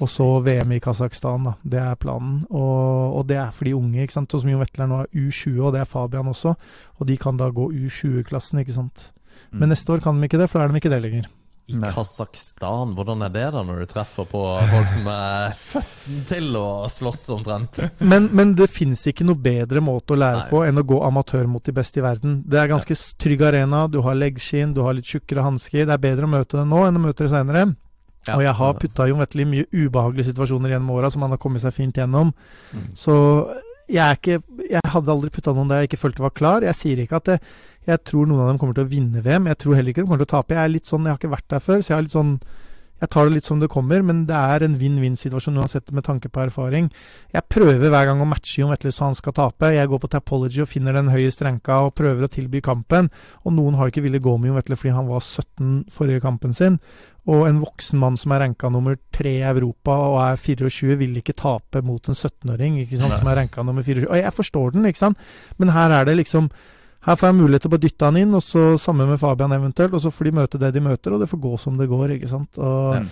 [SPEAKER 3] Og så VM i Kasakhstan, da. Det er planen. Og, og det er for de unge, ikke sant. Sånn som Jon Vetle nå er U20, og det er Fabian også. Og de kan da gå U20-klassen, ikke sant. Men mm. neste år kan de ikke det, for da er de ikke det lenger.
[SPEAKER 2] I Kasakhstan, hvordan er det da når du treffer på folk som er født til å slåss omtrent?
[SPEAKER 3] Men, men det fins ikke noe bedre måte å lære Nei. på enn å gå amatør mot de beste i verden. Det er ganske ja. trygg arena, du har leggskinn, du har litt tjukkere hansker. Det er bedre å møte det nå enn å møte det seinere. Ja, og jeg har putta Jon Vetle i mye ubehagelige situasjoner gjennom åra som han har kommet seg fint gjennom. Mm. Så jeg, ikke, jeg hadde aldri putta noen der jeg ikke følte var klar. Jeg sier ikke at det, jeg tror noen av dem kommer til å vinne VM. Jeg tror heller ikke de kommer til å tape. Jeg er litt sånn, jeg har ikke vært der før, så jeg sånn jeg tar det litt som det kommer, men det er en vinn-vinn-situasjon uansett med tanke på erfaring. Jeg prøver hver gang å matche Jon Vetle så han skal tape. Jeg går på Tapology og finner den høyest ranka og prøver å tilby kampen. Og noen har ikke villet gå med Jon Vetle fordi han var 17 forrige kampen sin. Og en voksen mann som er ranka nummer tre i Europa og er 24, vil ikke tape mot en 17-åring som er ranka nummer 24. Og jeg forstår den, ikke sant, men her er det liksom her får jeg mulighet til å bare dytte han inn, og så sammen med Fabian eventuelt. Og så får de møte det de møter, og det får gå som det går, ikke sant. Og ja.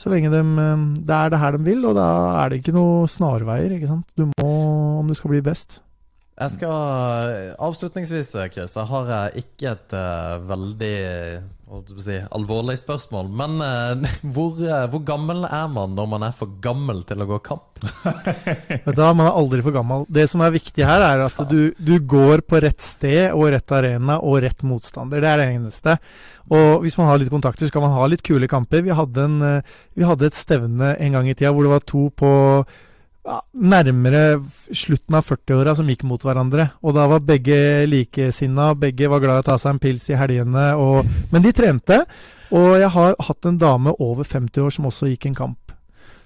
[SPEAKER 3] Så lenge de eh, Det er det her de vil, og da er det ikke noe snarveier, ikke sant. Du må, om du skal bli best.
[SPEAKER 2] Jeg skal Avslutningsvis, Chris, jeg har ikke et uh, veldig si, alvorlig spørsmål. Men uh, hvor, uh, hvor, gammel er man når man er for gammel til å gå kamp?
[SPEAKER 3] Vet du Man er aldri for gammel. Det som er viktig her, er at du, du, går på rett sted og rett arena og rett motstander. Det er det eneste. Og hvis man har litt kontakter, så kan man ha litt kule kamper. Vi hadde, en, vi hadde et stevne en gang i tida hvor det var to på ja, nærmere slutten av 40-åra som gikk mot hverandre. Og da var begge likesinna, begge var glad i å ta seg en pils i helgene. Og, men de trente. Og jeg har hatt en dame over 50 år som også gikk en kamp.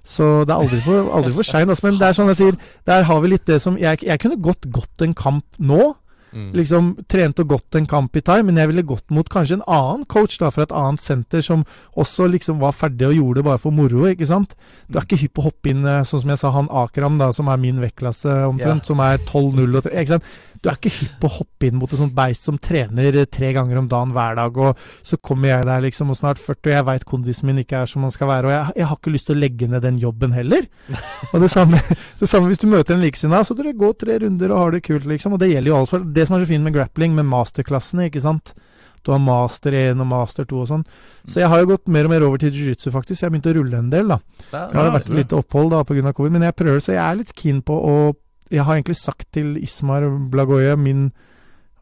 [SPEAKER 3] Så det er aldri for, aldri for seint. Altså, men det er sånn jeg sier, der har vi litt det som Jeg, jeg kunne godt gått en kamp nå.
[SPEAKER 2] Mm.
[SPEAKER 3] Liksom trent og gått en kamp i thai, men jeg ville gått mot kanskje en annen coach da, fra et annet senter som også liksom var ferdig og gjorde det bare for moro, ikke sant. Du er ikke hypp på å hoppe inn, eh, sånn som jeg sa, han Akram, da, som er min vektklasse omtrent,
[SPEAKER 2] yeah.
[SPEAKER 3] som er 12-0 og 3, ikke sant. Du er ikke hypp på å hoppe inn mot et sånt beist som trener tre ganger om dagen hver dag, og så kommer jeg der liksom og snart 40, og jeg veit kondisen min ikke er som den skal være, og jeg, jeg har ikke lyst til å legge ned den jobben heller. Og det samme, det samme hvis du møter en likesinna, så dere går tre runder og har det kult, liksom. Og det gjelder jo alle sport. Det som er så fint med grappling, med masterklassene, ikke sant. Du har master 1 og master 2 og sånn. Så jeg har jo gått mer og mer over til jiu-jitsu, faktisk. Jeg har begynt å rulle en del, da. Det har vært
[SPEAKER 1] bra.
[SPEAKER 3] litt opphold da pga. covid, men jeg prøver, så jeg er litt keen på å Jeg har egentlig sagt til Ismar Blagoye, min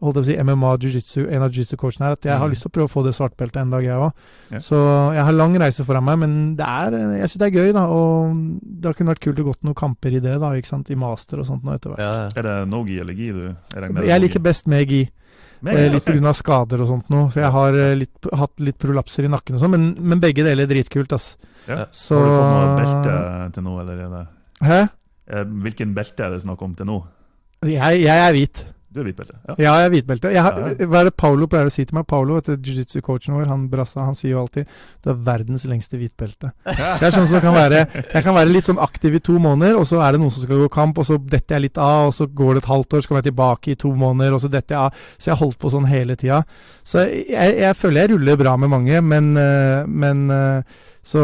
[SPEAKER 3] holdt jeg på å si, MMA jiu-jitsu, en av jiu-jitsu-coachene her, at jeg har
[SPEAKER 2] Mm.
[SPEAKER 3] lyst til å prøve å få det svartbeltet en dag, jeg òg.
[SPEAKER 1] Ja.
[SPEAKER 3] Så jeg har lang reise foran meg, men det er, jeg syns det er gøy, da. Og det kunne vært kult å gått noen kamper i det, da, ikke sant, i master og sånt nå etter hvert.
[SPEAKER 2] Ja, ja.
[SPEAKER 1] Er det no-gi eller gi du? Jeg, regner med
[SPEAKER 3] Jeg liker best med gi.
[SPEAKER 1] Meg,
[SPEAKER 3] Eh, litt pga. Okay. skader og sånt noe. For jeg har eh, litt, hatt litt prolapser i nakken og sånn, men, men begge deler er dritkult, ass.
[SPEAKER 1] Ja.
[SPEAKER 3] Så
[SPEAKER 1] Har du fått noe belte til nå, eller er det
[SPEAKER 3] Hæ?
[SPEAKER 1] Eh, Hvilken belte er det snakk om til nå?
[SPEAKER 3] Jeg, jeg er hvit.
[SPEAKER 1] Du er hvitbelte? Ja.
[SPEAKER 3] Ja, jeg er hvitbelte. Hva er det Paolo pleier å si til meg? Paolo, jiu-jitsu-coachen vår, han brassa, han sier jo alltid du er verdens lengste hvitbelte. Det er sånn som kan være. Jeg kan være litt sånn aktiv i to måneder, og så er det noen som skal gå kamp, og så detter jeg litt av, og så går det et halvt år, så kommer jeg tilbake i to måneder, og så detter jeg av. Så jeg har holdt på sånn hele tida. Så jeg, jeg føler jeg ruller bra med mange, men, øh, men øh, så,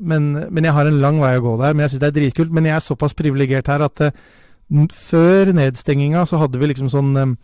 [SPEAKER 3] men, men jeg har en lang vei å gå der. Men jeg syns det er dritkult. Men jeg er såpass privilegert her at uh, før nedstenginga så hadde vi liksom sånn øh,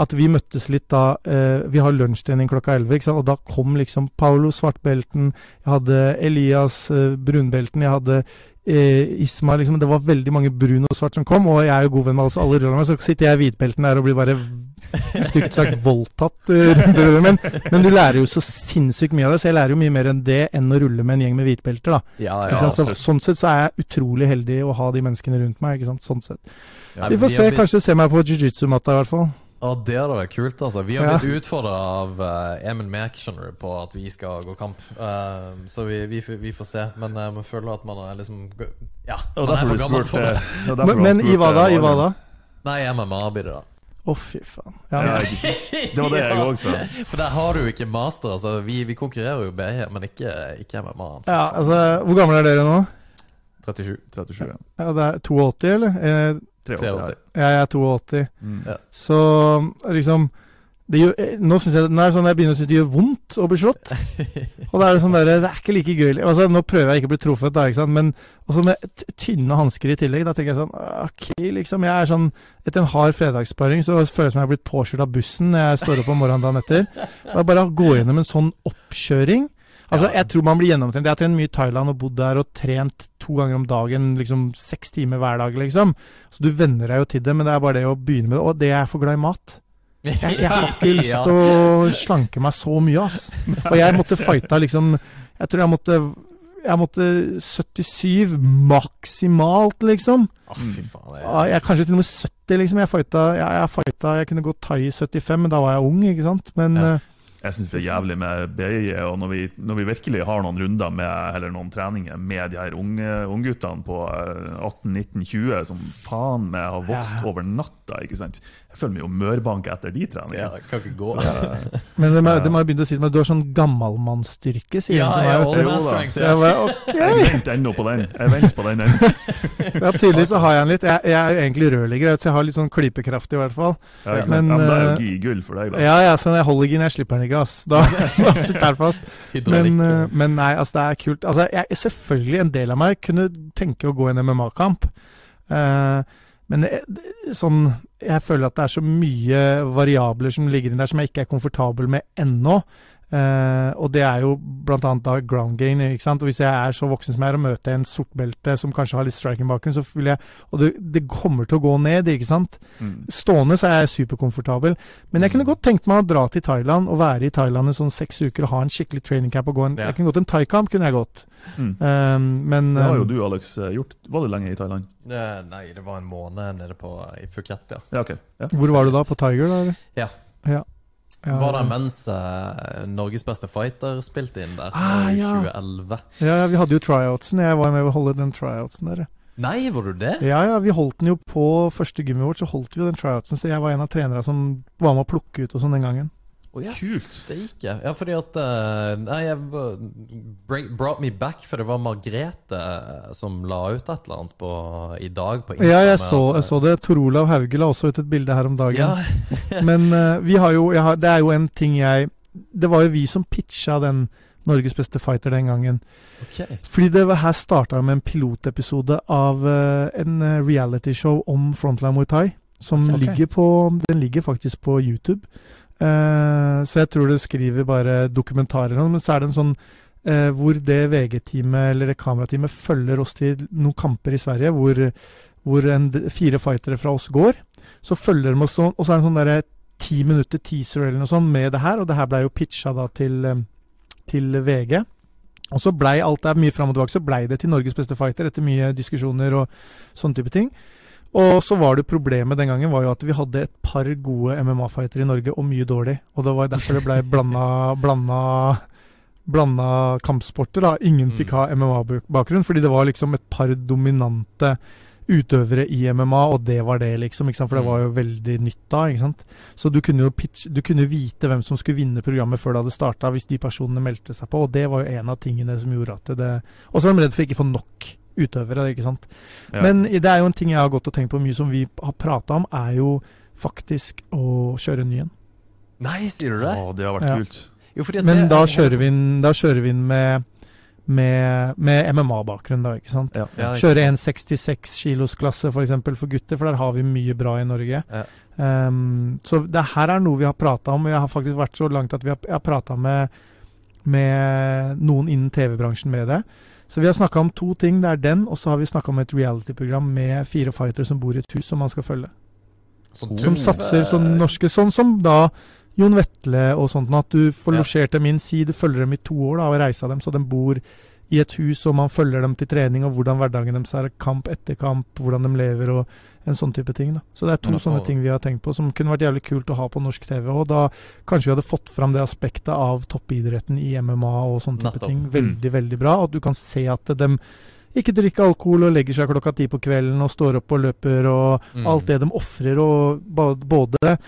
[SPEAKER 3] at vi møttes litt da eh, Vi har lunsjtrening klokka 11, ikke sant? og da kom liksom Paulo svartbelten, jeg hadde Elias eh, brunbelten, jeg hadde eh, Isma liksom, Det var veldig mange brun og svart som kom, og jeg er jo god venn med alle, så alle ruller meg. Så sitter jeg i hvitbelten der og blir bare stygt sagt voldtatt. eh, rundt men, men du lærer jo så sinnssykt mye av det, så jeg lærer jo mye mer enn det enn å rulle med en gjeng med hvitbelter. da.
[SPEAKER 2] Ja, ja,
[SPEAKER 3] så, sånn sett så er jeg utrolig heldig å ha de menneskene rundt meg. ikke sant? Sånn sett. Så vi får se, kanskje se meg på jiu-jitsu-matta i hvert fall.
[SPEAKER 2] Ja, det hadde vært kult, altså. Vi har
[SPEAKER 3] Ja.
[SPEAKER 2] blitt utfordra av uh, Emil Mek skjønner du, på at vi skal gå kamp. Uh, så vi, vi, får- vi får se. Men uh, man føler at man er liksom Ja,
[SPEAKER 1] Og
[SPEAKER 2] man er for gammel for det.
[SPEAKER 3] Men, men i hva da? I hva da?
[SPEAKER 2] Nei, MMA blir det, da.
[SPEAKER 3] Å, fy faen. Ja,
[SPEAKER 1] Ja. Det var det jeg òg sa.
[SPEAKER 2] For der har du jo ikke master. Altså, vi, vi konkurrerer jo BH, men ikke, ikke MMA.
[SPEAKER 3] Ja, altså, Hvor gamle er dere nå?
[SPEAKER 2] 37.
[SPEAKER 1] 37, ja.
[SPEAKER 3] Ja, det er 82, eller? Eh,
[SPEAKER 1] 83.
[SPEAKER 2] 83.
[SPEAKER 3] ja, jeg er 82.
[SPEAKER 1] Mm.
[SPEAKER 2] Ja.
[SPEAKER 3] Så liksom det gjør, eh, Nå synes jeg, nå er det sånn jeg begynner å synes det gjør vondt å bli slått. Og da er det sånn der, det er ikke like gøy altså, Nå prøver jeg ikke å bli truffet, da, ikke sant? men også med tynne hansker i tillegg. Da tenker jeg sånn Ok, liksom. Jeg er sånn Etter en hard fredagssparing så føles det som jeg har blitt påkjørt av bussen når jeg står opp om morgenen dagen etter. Det jeg bare å gå gjennom en sånn oppkjøring. Altså, Jeg tror man blir gjennomtrent. Jeg har trent mye i Thailand og bodd der og trent to ganger om dagen, liksom seks timer hver dag, liksom. Så du venner deg jo til det, men det er bare det å begynne med det. Og det er jeg for glad i mat. Jeg, jeg har ikke lyst til å slanke meg så mye, ass. Og jeg måtte fighta liksom Jeg tror jeg måtte Jeg måtte 77 maksimalt, liksom.
[SPEAKER 2] Å, fy faen. Det
[SPEAKER 3] Ja, Jeg Kanskje til og med 70, liksom. Jeg fighta Jeg, jeg, fighta, jeg kunne gått thai i 75, men da var jeg ung, ikke sant. Men
[SPEAKER 2] Ja.
[SPEAKER 3] Eh,
[SPEAKER 1] Jeg syns det er jævlig med BI, og når vi, når vi virkelig har noen runder med, eller noen treninger med de her unge ungguttene på eh, 18-19-20 som faen meg har vokst
[SPEAKER 3] Ja.
[SPEAKER 1] over natta, ikke sant. Jeg føler meg jo mørbank etter de treningene.
[SPEAKER 2] Ja, det kan ikke gå.
[SPEAKER 1] Så,
[SPEAKER 3] Men det må, det må jeg begynne å si til meg du har sånn gammalmannsstyrke, sier
[SPEAKER 2] Ja,
[SPEAKER 3] jeg til
[SPEAKER 2] ja,
[SPEAKER 3] meg.
[SPEAKER 1] Jo
[SPEAKER 2] strength,
[SPEAKER 3] jeg bare, okay.
[SPEAKER 1] jeg venter ennå på den. Jeg venter på den ennå.
[SPEAKER 3] Ja, Tydeligvis så har jeg en litt. Jeg, jeg er jo egentlig rørlegger, så jeg har litt sånn klypekraft i hvert fall.
[SPEAKER 1] Ja.
[SPEAKER 3] Men,
[SPEAKER 1] ja, men da er jo
[SPEAKER 3] eh,
[SPEAKER 1] gi gull for deg, da.
[SPEAKER 3] Ja, ja, så jeg holder ikke inn, jeg slipper den ikke, ass. Da, da sitter jeg fast. Men, eh, men nei, altså, det er kult. Altså, jeg, selvfølgelig, en del av meg kunne tenke å gå i en MMA-kamp. Uh, men det, det- sånn Jeg føler at det er så mye variabler som ligger inn der som jeg ikke er komfortabel med ennå. Eh, og det er jo annet da ground gain. ikke sant? Og Hvis jeg er så voksen som jeg er og møter en sortbelte som kanskje har litt striking-bakgrunn, så vil jeg Og det, det kommer til å gå ned, ikke sant?
[SPEAKER 1] Mm.
[SPEAKER 3] Stående så er jeg superkomfortabel. Men jeg kunne godt tenkt meg å dra til Thailand og være i Thailand i sånn seks uker og ha en skikkelig training camp. og gå en,
[SPEAKER 2] Ja.
[SPEAKER 3] Jeg kunne gått en thaikamp, kunne jeg gått.
[SPEAKER 1] Mm.
[SPEAKER 3] Uh, men
[SPEAKER 1] Det har jo
[SPEAKER 3] um,
[SPEAKER 1] du, Alex, eh, gjort. Var du lenge i Thailand?
[SPEAKER 2] Nei, det var en måned nede på, i Phuket, ja.
[SPEAKER 1] Ja, ok. Ja.
[SPEAKER 3] hvor var du da? På Tiger, da? eller? Ja,
[SPEAKER 2] Var det mens uh, Norges beste fighter spilte inn der?
[SPEAKER 3] Ah,
[SPEAKER 2] i
[SPEAKER 3] ja.
[SPEAKER 2] 2011?
[SPEAKER 3] ja, ja, vi hadde jo tryoutsen. Jeg var med å holde den tryoutsen der.
[SPEAKER 2] Nei, var du det?
[SPEAKER 3] Ja, ja, vi holdt den jo på første gymmet vårt, så holdt vi jo den tryoutsen. Så jeg var en av trenerne som var med å plukke ut og sånn den gangen.
[SPEAKER 2] Å, yes,
[SPEAKER 1] Kult.
[SPEAKER 2] Jeg. Ja, fordi at eh, Nei, jeg brought me back, for det var Margrethe eh, som la ut et eller annet på, i dag på Instagram.
[SPEAKER 3] Ja, jeg så, jeg så det. Tor Olav Hauge la også ut et bilde her om dagen.
[SPEAKER 2] Ja,
[SPEAKER 3] Men eh, vi har jo har, Det er jo en ting jeg Det var jo vi som pitcha den Norges beste fighter den gangen.
[SPEAKER 2] Okay.
[SPEAKER 3] Fordi det var, her starta med en pilotepisode av uh, en reality realityshow om Frontline Muay Thai. Som
[SPEAKER 2] okay.
[SPEAKER 3] ligger på Den ligger faktisk på YouTube. Eh, så jeg tror du skriver bare dokumentarer, men så er det en sånn eh, hvor det VG-teamet eller det kamerateamet følger oss til noen kamper i Sverige, hvor, hvor en, fire fightere fra oss går. Så følger de oss sånn, og så er det en sånn derre ti minutter teaser eller noe sånt med det her, og det her blei jo pitcha da til, eh, til VG. Og så blei alt det er mye fram og tilbake, så blei det til Norges beste fighter etter mye diskusjoner og sånne type ting. Og så var det problemet den gangen var jo at vi hadde et par gode MMA-fightere i Norge, og mye dårlig. Og det var derfor det blei blanda, blanda, blanda kampsporter. da. Ingen fikk
[SPEAKER 2] Mm.
[SPEAKER 3] ha MMA-bakgrunn, fordi det var liksom et par dominante utøvere i MMA, og det var det, liksom. ikke sant? For det
[SPEAKER 2] Mm.
[SPEAKER 3] var jo veldig nytt da. ikke sant? Så du kunne jo pitch, du kunne vite hvem som skulle vinne programmet før det hadde starta, hvis de personene meldte seg på, og det var jo en av tingene som gjorde at det Og så var de redd for ikke å få nok utøvere, ikke sant.
[SPEAKER 1] Ja.
[SPEAKER 3] Men det er jo en ting jeg har gått og tenkt på mye, som vi har prata om, er jo faktisk å kjøre ny en.
[SPEAKER 2] Nei, sier du det?
[SPEAKER 1] Å, det har vært
[SPEAKER 3] Ja.
[SPEAKER 1] kult.
[SPEAKER 2] Jo, fordi
[SPEAKER 3] Men
[SPEAKER 2] det
[SPEAKER 3] da
[SPEAKER 2] er-
[SPEAKER 3] kjører vi da kjører vi inn med, med, med MMA-bakgrunn, da, ikke sant.
[SPEAKER 1] Ja.
[SPEAKER 2] Ja, ikke
[SPEAKER 3] Kjøre en 66 kilos klasse for eksempel for gutter, for der har vi mye bra i Norge.
[SPEAKER 2] Ja.
[SPEAKER 3] Um, så det her er noe vi har prata om, jeg har faktisk vært så langt at vi har, jeg har prata med, med noen innen TV-bransjen med det. Så vi har snakka om to ting. Det er den, og så har vi snakka om et reality-program med fire fightere som bor i et hus som man skal følge.
[SPEAKER 2] Sånn
[SPEAKER 3] Som satser sånn norske, sånn som da Jon Vetle og sånt. At du får
[SPEAKER 2] Ja.
[SPEAKER 3] losjert dem inn, si du følger dem i to år da, og reiser dem, så de bor i et hus, og man følger dem til trening, og hvordan hverdagen deres er, kamp etter kamp, hvordan de lever, og en sånn type ting. da. Så det er to
[SPEAKER 2] ja,
[SPEAKER 3] sånne ting vi har tenkt på, som kunne vært jævlig kult å ha på norsk TV. Og da kanskje vi hadde fått fram det aspektet av toppidretten i MMA og sånne type ting. Veldig, veldig bra. At du kan se at de ikke drikker alkohol og legger seg klokka ti på kvelden og står opp og løper og
[SPEAKER 2] Mm.
[SPEAKER 3] alt det de ofrer, og både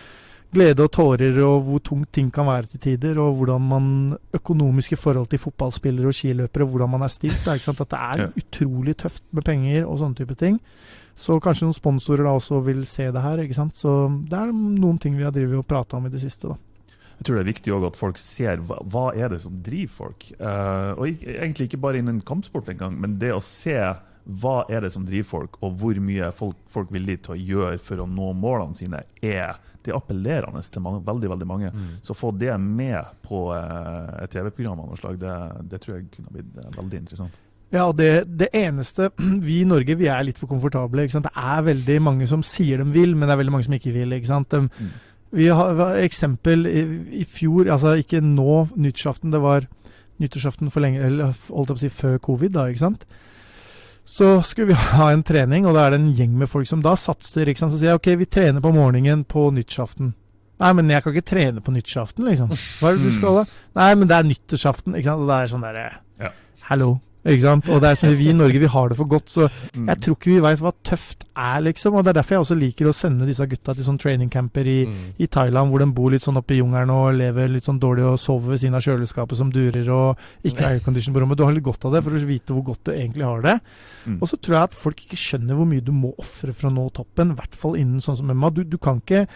[SPEAKER 3] glede og tårer, og hvor tungt ting kan være til tider, og hvordan man Økonomiske forhold til fotballspillere og skiløpere, hvordan man er stilt. Da, ikke sant? At det er
[SPEAKER 1] Ja.
[SPEAKER 3] utrolig tøft med penger og sånne type ting. Så kanskje noen sponsorer da også vil se det her, ikke sant. Så det er noen ting vi har drevet og prata om i det siste, da.
[SPEAKER 1] Jeg tror det er viktig også at folk ser hva, hva er det som driver folk. Uh, og ikke, egentlig ikke bare innen kampsport engang, men det å se hva er det som driver folk, og hvor mye folk, folk vil villige til å gjøre for å nå målene sine, er det er appellerende til mange, veldig veldig mange.
[SPEAKER 2] Mm.
[SPEAKER 1] Så å få det med på eh, et TV-program av noe slag, det, det tror jeg kunne blitt eh, veldig interessant.
[SPEAKER 3] Ja, og det, det eneste Vi i Norge vi er litt for komfortable. ikke sant? Det er veldig mange som sier de vil, men det er veldig mange som ikke vil. ikke sant? De,
[SPEAKER 1] Mm.
[SPEAKER 3] Vi har vi har eksempel i, i fjor, altså ikke nå nyttårsaften, det var nyttårsaften for lenge, eller holdt jeg på å si før covid, da, ikke sant. Så skulle vi ha en trening, og da er det en gjeng med folk som da satser. ikke sant? Så sier jeg ok, vi trener på morgenen på nyttårsaften. Nei, men jeg kan ikke trene på nyttårsaften, liksom. Hva er det du skal da? Nei, men det er nyttårsaften, ikke sant. Og det er sånn derre
[SPEAKER 1] Ja.
[SPEAKER 3] Hallo. Ikke sant? Og det er som vi i Norge, vi har det for godt, så
[SPEAKER 1] Mm.
[SPEAKER 3] jeg tror ikke vi veit hva tøft er, liksom. Og det er derfor jeg også liker å sende disse gutta til sånn trainingcamper i,
[SPEAKER 2] Mm.
[SPEAKER 3] i Thailand, hvor de bor litt sånn oppe i jungelen og lever litt sånn dårlig og sover ved siden av kjøleskapet som durer, og ikke har aircondition på rommet. Du har litt godt av det for å vite hvor godt du egentlig har det.
[SPEAKER 1] Mm.
[SPEAKER 3] Og så tror jeg at folk ikke skjønner hvor mye du må ofre for å nå toppen, i hvert fall innen sånn som Emma. Du, du kan ikke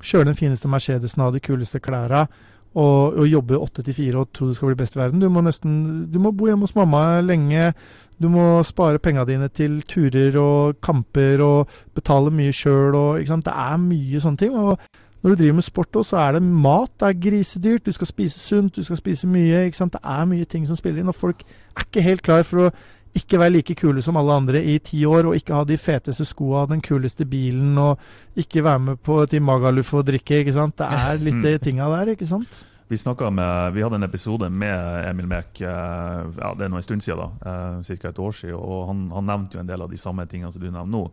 [SPEAKER 3] kjøre den fineste Mercedesen og ha de kuleste klærne og, og jobbe åtte til fire og tro du skal bli best i verden. Du må nesten Du må bo hjemme hos mamma lenge. Du må spare penga dine til turer og kamper og betale mye sjøl. Det er mye sånne ting. Og når du driver med sport òg, så er det mat. Det er grisedyrt. Du skal spise sunt, du skal spise mye. ikke sant? Det er mye ting som spiller inn. Og folk er ikke helt klar for å ikke være like kule som alle andre i ti år, og ikke ha de feteste skoa, den kuleste bilen, og ikke være med på til Magaluf og drikke, ikke sant. Det er litt de tinga der, ikke sant.
[SPEAKER 1] Vi, med, vi hadde en episode med Emil Mek eh, ja, det er nå en stund siden, da, ca. et år siden. og han, han nevnte jo en del av de samme tingene som du nevner nå.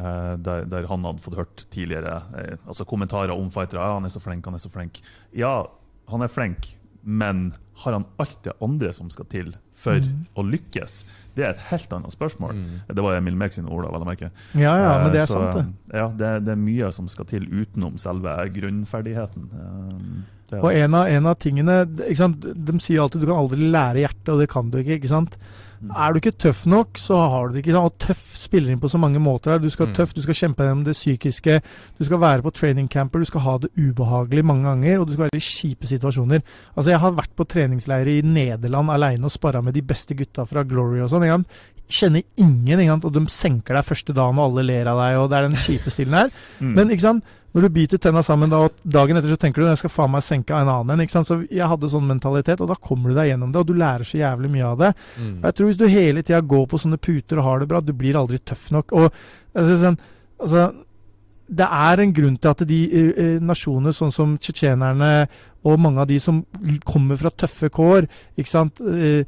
[SPEAKER 1] eh, der, der han hadde fått hørt tidligere eh, altså kommentarer om fightere. Ja, han er så flink, han er så flink. Ja, han er flink, men har han alt det andre som skal til for
[SPEAKER 3] Mm.
[SPEAKER 1] å lykkes? Det er et helt annet spørsmål.
[SPEAKER 2] Mm.
[SPEAKER 1] Det var Emil Mek sine ord, da, vel å merke.
[SPEAKER 3] Ja, ja, men det
[SPEAKER 1] Eh,
[SPEAKER 3] er
[SPEAKER 1] så,
[SPEAKER 3] sant, det.
[SPEAKER 1] Ja, det, det er mye som skal til utenom selve grunnferdigheten. Eh,
[SPEAKER 3] Og en av, en av tingene? De sier alltid du kan aldri lære hjertet, og det kan du ikke. ikke sant? Er du ikke tøff nok, så har du det ikke. Og tøff spiller inn på så mange måter. her. Du skal
[SPEAKER 2] Mm.
[SPEAKER 3] tøff, du skal kjempe gjennom det psykiske, du skal være på training camper, du skal ha det ubehagelig mange ganger, og du skal være i kjipe situasjoner. Altså, Jeg har vært på treningsleire i Nederland aleine og sparra med de beste gutta fra Glory og sånn. Kjenner ingen, ikke sant? og de senker deg første dagen, og alle ler av deg, og det er den kjipe stilen her.
[SPEAKER 1] Mm.
[SPEAKER 3] Men ikke sant? når du biter tenna sammen, da, og dagen etter så tenker du jeg skal faen meg senke en annen en. Så Jeg hadde sånn mentalitet, og da kommer du deg gjennom det, og du lærer så jævlig mye av det.
[SPEAKER 2] Mm.
[SPEAKER 3] Og jeg tror Hvis du hele tida går på sånne puter og har det bra, du blir aldri tøff nok. Og altså, Det er en grunn til at de eh, eh, nasjoner sånn som tsjetsjenerne og mange av de som kommer fra tøffe kår ikke sant, eh,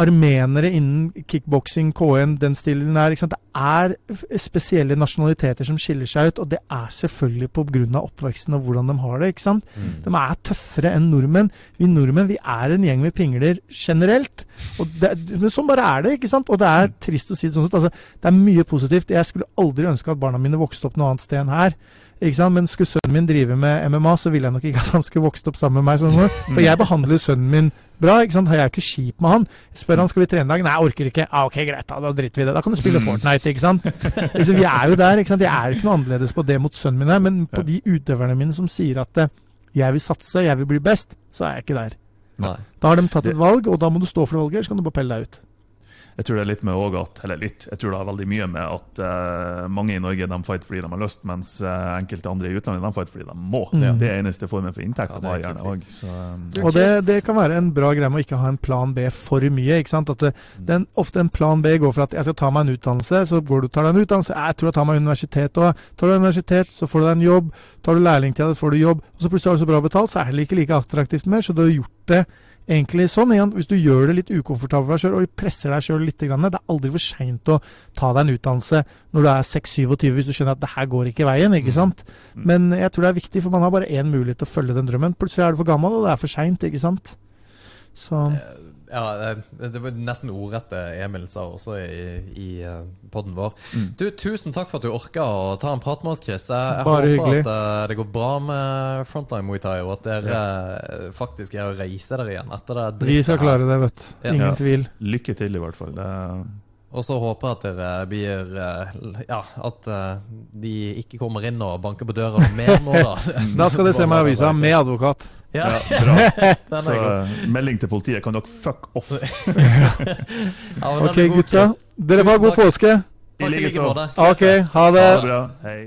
[SPEAKER 3] Armenere innen kickboksing, KN, den stilen der. Det er spesielle nasjonaliteter som skiller seg ut, og det er selvfølgelig pga. oppveksten og hvordan de har det. ikke sant?
[SPEAKER 2] Mm.
[SPEAKER 3] De er tøffere enn nordmenn. Vi nordmenn vi er en gjeng med pingler generelt. Og det, men sånn bare er det. ikke sant? Og det er trist å si det sånn. sett, Altså, det er mye positivt. Jeg skulle aldri ønske at barna mine vokste opp noe annet sted enn her. Ikke sant? Men skulle sønnen min drive med MMA, så ville jeg nok ikke at han skulle vokst opp sammen med meg. Sånn, for jeg behandler sønnen min bra. ikke sant? Jeg er jo ikke kjip med han. Spør han skal vi trene i dag. Nei, jeg orker ikke. Ah, ok, greit, da, da driter vi i det. Da kan du spille Fortnite. ikke sant? Vi er jo der. ikke sant? Jeg er jo ikke noe annerledes på det mot sønnen min her, men på de utøverne mine som sier at eh, jeg vil satse, jeg vil bli best, så er jeg ikke der.
[SPEAKER 2] Nei.
[SPEAKER 3] Da har de tatt et valg, og da må du stå for det valget, ellers kan du bare pelle deg ut.
[SPEAKER 1] Jeg tror det er litt med også at, eller litt, jeg tror det har veldig mye med at uh, mange i Norge de fighter fordi de har lyst, mens uh, enkelte andre i utlandet de fighter fordi de må.
[SPEAKER 3] Mm.
[SPEAKER 1] Det er eneste formen for inntekt
[SPEAKER 2] Ja,
[SPEAKER 1] de
[SPEAKER 2] det er
[SPEAKER 1] har gjerne òg. Så um,
[SPEAKER 3] Og det, det kan være en bra greie med å ikke ha en plan B for mye. ikke sant? At det, den, Ofte en plan B går for at jeg skal ta meg en utdannelse, så går du tar deg en utdannelse. Jeg tror jeg tar meg universitet òg. Tar du universitet, så får du deg en jobb. Tar du lærlingtida, så får du jobb. Og så plutselig har du så bra betalt, så er det ikke like attraktivt mer. Så du har gjort det egentlig sånn. Igjen, hvis du gjør det litt ukomfortabelt for deg sjøl, og presser deg sjøl litt, det er aldri for seint å ta deg en utdannelse når du er 6-27, hvis du skjønner at det her går ikke veien. ikke
[SPEAKER 2] Mm.
[SPEAKER 3] sant?
[SPEAKER 1] Mm.
[SPEAKER 3] Men jeg tror det er viktig, for man har bare én mulighet til å følge den drømmen. Plutselig er du for gammel, og det er for seint, ikke sant. Så
[SPEAKER 2] Ja, det, var nesten ordrett det Emil sa også i, i poden podden vår.
[SPEAKER 1] Mm.
[SPEAKER 2] Du, Tusen takk for at du orka å ta en prat med oss, Chris. Jeg, jeg
[SPEAKER 3] Bare
[SPEAKER 2] håper
[SPEAKER 3] hyggelig.
[SPEAKER 2] at eh, det går bra med Frontline Muay Thai, og at dere ja. faktisk er å reise dere igjen etter det
[SPEAKER 3] vi skal klare det, vet du. Ingen
[SPEAKER 1] Ja.
[SPEAKER 3] tvil.
[SPEAKER 1] lykke til, i hvert fall. Det,
[SPEAKER 2] Og så håper jeg at dere blir eh, Ja, at eh, de ikke kommer inn og banker på døra mer nå, da.
[SPEAKER 3] Da skal de se meg i avisa med advokat.
[SPEAKER 2] Ja,
[SPEAKER 1] ja, bra. Så eh, melding til politiet. Kan dere fuck off?
[SPEAKER 2] Ja,
[SPEAKER 3] Ok,
[SPEAKER 2] er
[SPEAKER 3] gutta. Dere får ha god påske.
[SPEAKER 2] I like måte.
[SPEAKER 3] Ok, ha det.
[SPEAKER 1] Ha det bra. Hei.